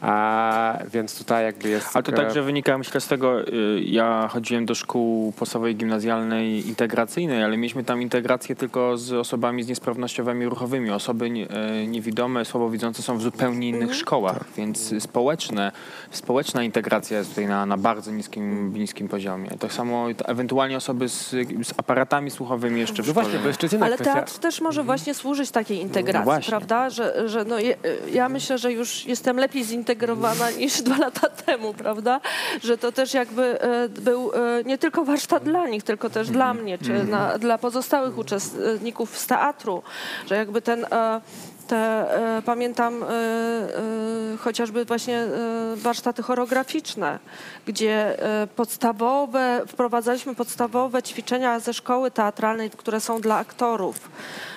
A, więc tutaj jakby jest... Ale to także wynika, myślę, z tego, y, ja chodziłem do szkół podstawowej, gimnazjalnej, integracyjnej, ale mieliśmy tam integrację tylko z osobami z niesprawnościami ruchowymi. Osoby e, niewidome, słabowidzące są w zupełnie innych szkołach, więc społeczne, społeczna integracja jest tutaj na, na bardzo niskim, niskim poziomie. Tak samo to ewentualnie osoby z, z aparatami słuchowymi jeszcze w No szkole. właśnie, bo jeszcze inna Ale kwestia. teatr też może właśnie służyć takiej integracji, właśnie. prawda? Że, że no je, ja myślę, że już jestem lepiej zintegrowana niż dwa lata temu, prawda? Że to też jakby e, był e, nie tylko warsztat dla nich, tylko też dla mnie, czy na, dla pozostałych uczestników z teatru, że jakby ten e, te, e, pamiętam e, e, chociażby właśnie e, warsztaty choreograficzne, gdzie e, podstawowe, wprowadzaliśmy podstawowe ćwiczenia ze szkoły teatralnej, które są dla aktorów.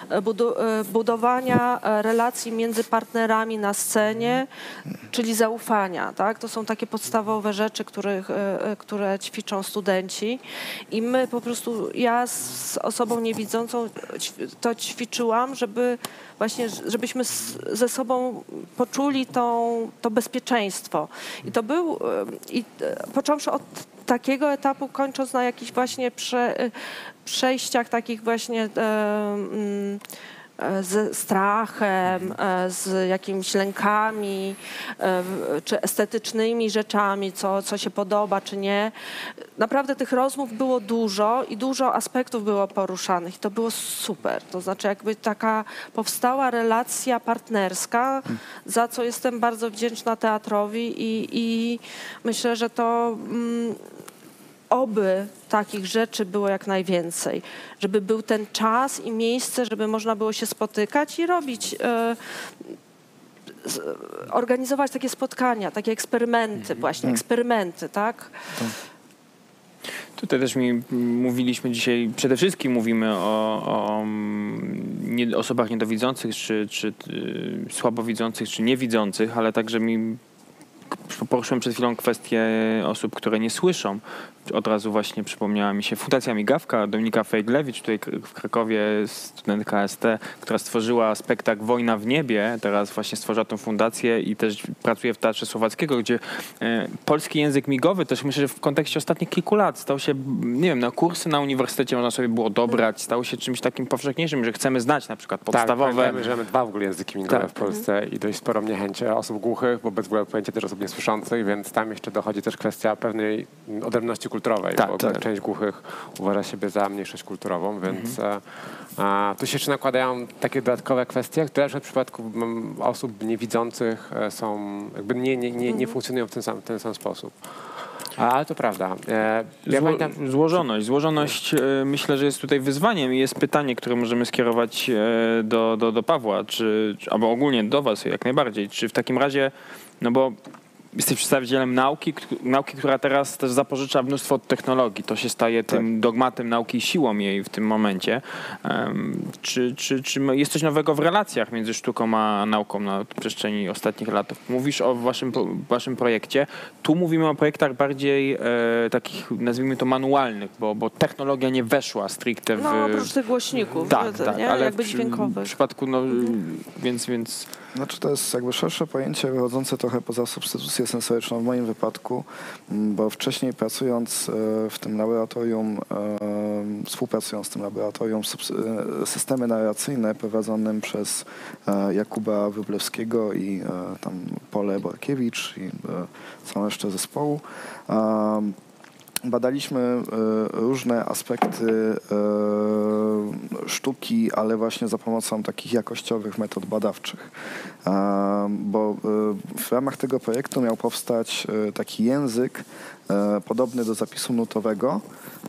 E, e, budowania e, relacji między partnerami na scenie, czyli zaufania. Tak? To są takie podstawowe rzeczy, których, które ćwiczą studenci. I my po prostu, ja z osobą niewidzącą to ćwiczyłam, żeby właśnie, żebyśmy ze sobą poczuli tą, to bezpieczeństwo. I to był, i począwszy od takiego etapu, kończąc na jakichś właśnie prze, przejściach takich właśnie e, mm, e, ze strachem, e, z jakimiś lękami, czy estetycznymi rzeczami, co, co się podoba, czy nie. Naprawdę tych rozmów było dużo i dużo aspektów było poruszanych to było super. To znaczy jakby taka powstała relacja partnerska, za co jestem bardzo wdzięczna teatrowi i, i myślę, że to mm, oby takich rzeczy było jak najwięcej. Żeby był ten czas i miejsce, żeby można było się spotykać i robić, e, organizować takie spotkania, takie eksperymenty, właśnie eksperymenty, tak? Tutaj też mi mówiliśmy dzisiaj, przede wszystkim mówimy o, o mm, nie, osobach niedowidzących, czy, czy y, słabowidzących, czy niewidzących, ale także mi poruszyłem przed chwilą kwestię osób, które nie słyszą. Od razu właśnie przypomniała mi się Fundacja Migawka, Dominika Fejglewicz, tutaj w Krakowie, studentka ST, która stworzyła spektakl Wojna w niebie. Teraz właśnie stworzyła tą fundację i też pracuje w Teatrze Słowackiego, gdzie e, polski język migowy też myślę, że w kontekście ostatnich kilku lat stał się, nie wiem, na kursy na uniwersytecie można sobie było dobrać, stał się czymś takim powszechniejszym, że chcemy znać na przykład podstawowe. Tak, pamiętajmy, że mamy dwa w ogóle języki migowe Tak. w Polsce i dość sporo niechęć osób głuchych, bo bez w ogóle pojęcia też osób niesłyszących, więc tam jeszcze dochodzi też kwestia pewnej odrębności kulturowej, Tak, bo tak. część głuchych uważa siebie za mniejszość kulturową, więc e, a, tu się jeszcze nakładają takie dodatkowe kwestie, które w przypadku mm, osób niewidzących e, są, jakby nie, nie, nie, nie funkcjonują w ten sam, ten sam sposób. A, Ale to prawda. E, ja Zło, pamiętam, złożoność. Złożoność e, myślę, że jest tutaj wyzwaniem i jest pytanie, które możemy skierować e, do, do, do Pawła, czy, czy, albo ogólnie do was jak najbardziej. Czy w takim razie, no bo jesteś przedstawicielem nauki, nauki, która teraz też zapożycza mnóstwo od technologii. To się staje tym dogmatem nauki i siłą jej w tym momencie. Em, czy, czy, czy jest coś nowego w relacjach między sztuką a nauką na przestrzeni ostatnich lat? Mówisz o waszym, waszym projekcie. Tu mówimy o projektach bardziej e, takich, nazwijmy to manualnych, bo, bo technologia nie weszła stricte w... No oprócz tych głośników, tak, tak, ale jakby w, przy- dźwiękowych. w przypadku, no, więc, więc Znaczy to jest jakby szersze pojęcie wychodzące trochę poza substytucję sensoryczną w moim wypadku, bo wcześniej pracując e, w tym laboratorium, e, współpracując z tym laboratorium, e, systemy narracyjne prowadzonym przez Jakuba Wróblewskiego i tam Pole Borkiewicz i całą resztę zespołu, Badaliśmy e, różne aspekty e, sztuki, ale właśnie za pomocą takich jakościowych metod badawczych. Bo e, w ramach tego projektu miał powstać taki język podobny do zapisu nutowego,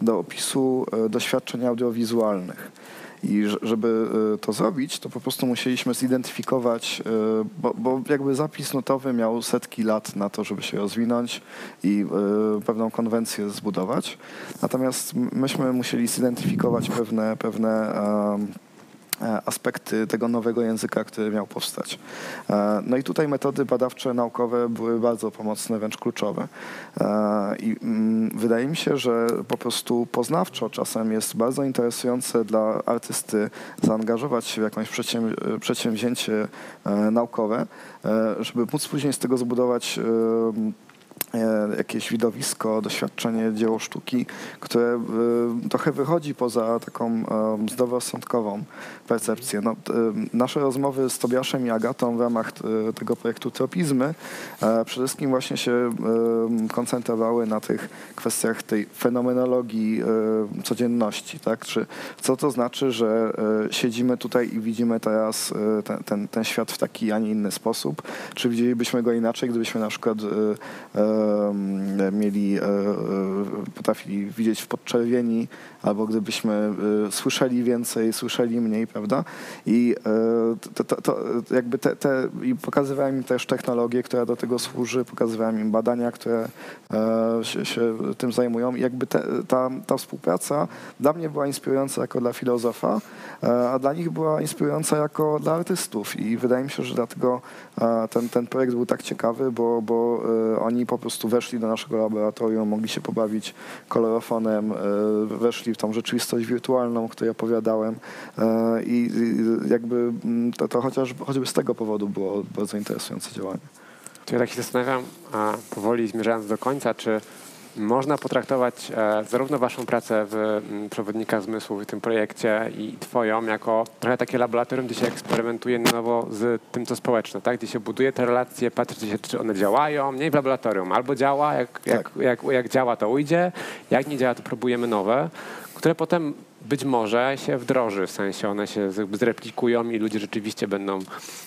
do opisu doświadczeń audiowizualnych. I żeby e, to zrobić, to po prostu musieliśmy zidentyfikować, e, bo, bo jakby zapis nutowy miał setki lat na to, żeby się rozwinąć i e, pewną konwencję zbudować. Natomiast myśmy musieli zidentyfikować pewne, pewne aspekty tego nowego języka, który miał powstać. E, No i tutaj metody badawcze, naukowe były bardzo pomocne, wręcz kluczowe. E, I mm, wydaje mi się, że po prostu poznawczo czasem jest bardzo interesujące dla artysty zaangażować się w przedsięw przedsięwzięcie e, naukowe, e, żeby móc później z tego zbudować e, jakieś widowisko, doświadczenie, dzieło sztuki, które e, trochę wychodzi poza taką e, zdroworozsądkową percepcję. No, e, nasze rozmowy z Tobiaszem i Agatą w ramach e, tego projektu Tropizmy e, przede wszystkim właśnie się e, koncentrowały na tych kwestiach tej fenomenologii e, codzienności. Tak? Czy, co to znaczy, że e, siedzimy tutaj i widzimy teraz e, ten, ten, ten świat w taki, a nie inny sposób? Czy widzielibyśmy go inaczej, gdybyśmy na przykład e, e, mieli, e, e, potrafili widzieć w podczerwieni, albo gdybyśmy e, słyszeli więcej, słyszeli mniej, prawda? I e, to, to, to jakby te, te, i pokazywałem im też technologię, która do tego służy, pokazywałem im badania, które e, się, się tym zajmują. I jakby te, ta, ta współpraca dla mnie była inspirująca jako dla filozofa, e, a dla nich była inspirująca jako dla artystów. I wydaje mi się, że dlatego e, ten, ten projekt był tak ciekawy, bo, bo oni po prostu weszli do naszego laboratorium, mogli się pobawić kolorofonem, weszli w tą rzeczywistość wirtualną, o której opowiadałem e, i i jakby mm, to, to chociaż, choćby z tego powodu było bardzo interesujące działanie. To ja tak się zastanawiam, a powoli zmierzając do końca, czy można potraktować e, zarówno waszą pracę w m, Przewodnika Zmysłów w tym projekcie i twoją jako trochę takie laboratorium, gdzie się eksperymentuje na nowo z tym, co społeczne, tak? gdzie się buduje te relacje, patrzy się, czy one działają, nie w laboratorium, albo działa, jak, jak, jak, jak działa, to ujdzie, jak nie działa, to próbujemy nowe, które potem być może się wdroży, w sensie one się zreplikują i ludzie rzeczywiście będą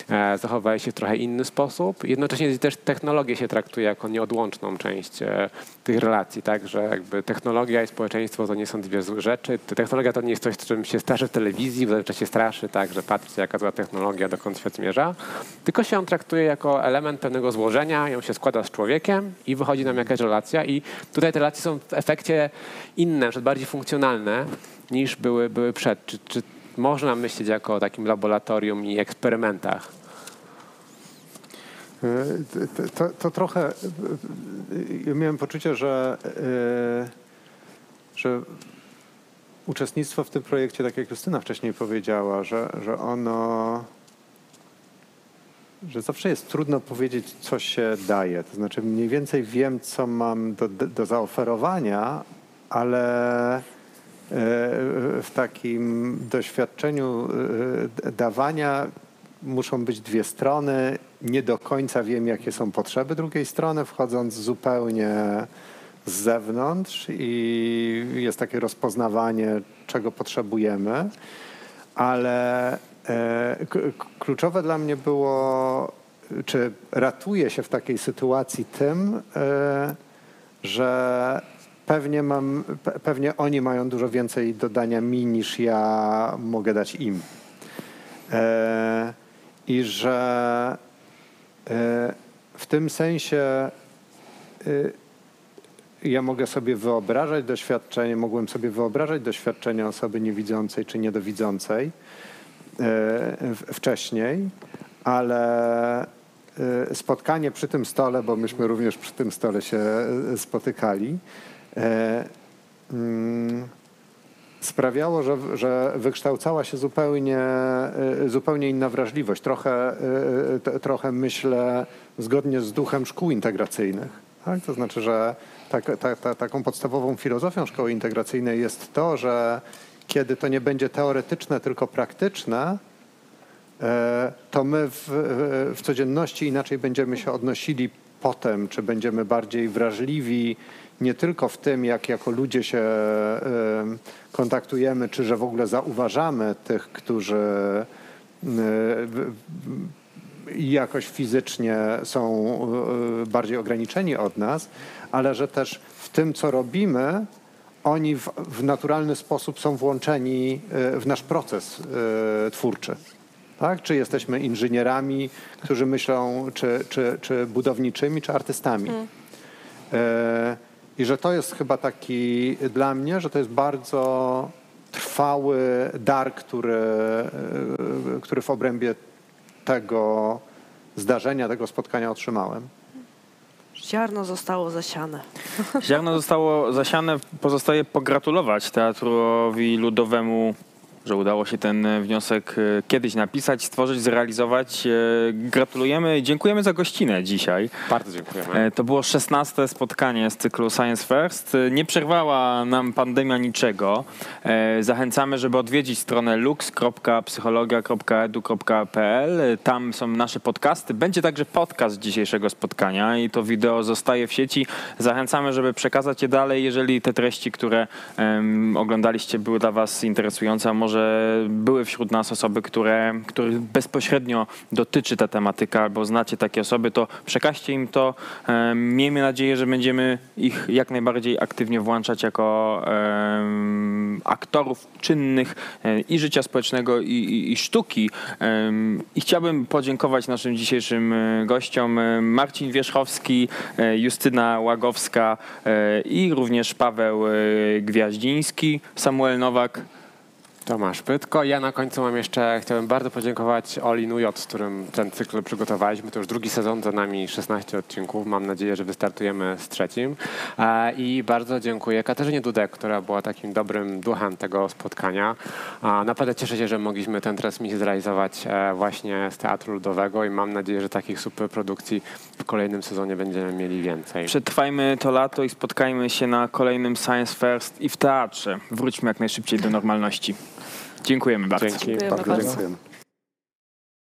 e, się w trochę inny sposób. Jednocześnie też technologię się traktuje jako nieodłączną część e, tych relacji, tak, że jakby technologia i społeczeństwo to nie są dwie złe rzeczy. Technologia to nie jest coś, czym się straszy w telewizji, w się straszy, tak, że patrzcie jaka zła technologia, dokąd świat zmierza, tylko się on traktuje jako element pewnego złożenia, ją się składa z człowiekiem i wychodzi nam jakaś relacja. I tutaj te relacje są w efekcie inne, bardziej funkcjonalne, niż były, były przed. Czy, czy można myśleć jako o takim laboratorium i eksperymentach? To, to, to trochę. Ja miałem poczucie, że, że uczestnictwo w tym projekcie, tak jak Justyna wcześniej powiedziała, że, że ono. że zawsze jest trudno powiedzieć, co się daje. To znaczy, mniej więcej wiem, co mam do, do zaoferowania, ale w takim doświadczeniu e, dawania muszą być dwie strony. Nie do końca wiem, jakie są potrzeby drugiej strony, wchodząc zupełnie z zewnątrz i jest takie rozpoznawanie, czego potrzebujemy, ale e, kluczowe dla mnie było, czy ratuje się w takiej sytuacji tym, e, że pewnie, mam, pewnie oni mają dużo więcej dodania mi niż ja mogę dać im. E, I że e, w tym sensie e, ja mogę sobie wyobrażać doświadczenie, mogłem sobie wyobrażać doświadczenie osoby niewidzącej czy niedowidzącej e, wcześniej, ale e, spotkanie przy tym stole, bo myśmy również przy tym stole się e, spotykali, sprawiało, że, że wykształcała się zupełnie, e, zupełnie inna wrażliwość. Trochę, e, trochę myślę zgodnie z duchem szkół integracyjnych. Tak? To znaczy, że tak, ta, ta, taką podstawową filozofią szkoły integracyjnej jest to, że kiedy to nie będzie teoretyczne, tylko praktyczne, to my w, w codzienności inaczej będziemy się odnosili potem, czy będziemy bardziej wrażliwi nie tylko w tym, jak jako ludzie się kontaktujemy, czy że w ogóle zauważamy tych, którzy jakoś fizycznie są e, bardziej ograniczeni od nas, ale że też w tym, co robimy, oni w, w naturalny sposób są włączeni e, w nasz proces e, twórczy. Tak? Czy jesteśmy inżynierami, którzy myślą, czy, czy, czy budowniczymi, czy artystami. Hmm. I że to jest chyba taki dla mnie, że to jest bardzo trwały dar, który, e, który w obrębie tego zdarzenia, tego spotkania otrzymałem. Ziarno zostało zasiane. Ziarno zostało zasiane. Pozostaje pogratulować Teatrowi Ludowemu że udało się ten wniosek e, kiedyś napisać, stworzyć, zrealizować. E, gratulujemy i dziękujemy za gościnę dzisiaj. Bardzo dziękujemy. E, to było 16 spotkanie z cyklu Science First. Nie przerwała nam pandemia niczego. Zachęcamy, żeby odwiedzić stronę lux.psychologia.edu.pl. Tam są nasze podcasty. Będzie także podcast dzisiejszego spotkania i to wideo zostaje w sieci. Zachęcamy, żeby przekazać je dalej, jeżeli te treści, które um, oglądaliście były dla Was interesujące, a może że były wśród nas osoby, które, których bezpośrednio dotyczy ta tematyka, albo znacie takie osoby, to przekażcie im to. Miejmy nadzieję, że będziemy ich jak najbardziej aktywnie włączać jako aktorów czynnych e, i życia społecznego, i, i, i sztuki. I chciałbym podziękować naszym dzisiejszym e, gościom. E, Marcin Wierzchowski, Justyna Łagowska i również Paweł Gwiaździński, Samuel Nowak. Tomasz Pytko. Ja na końcu mam jeszcze, chciałbym bardzo podziękować Oli Nujot, z którym ten cykl przygotowaliśmy. To już drugi sezon, za nami 16 odcinków. Mam nadzieję, że wystartujemy z trzecim. E, I bardzo dziękuję Katarzynie Dudek, która była takim dobrym duchem tego spotkania. A Naprawdę cieszę się, że mogliśmy tę transmisję zrealizować e, właśnie z Teatru Ludowego i mam nadzieję, że takich super produkcji w kolejnym sezonie będziemy mieli więcej. Przetrwajmy to lato i spotkajmy się na kolejnym Science First i w teatrze. Wróćmy jak najszybciej do normalności. Dziękujemy bardzo. Dzięki. Dziękujemy Bardzo bardzo. dziękujemy.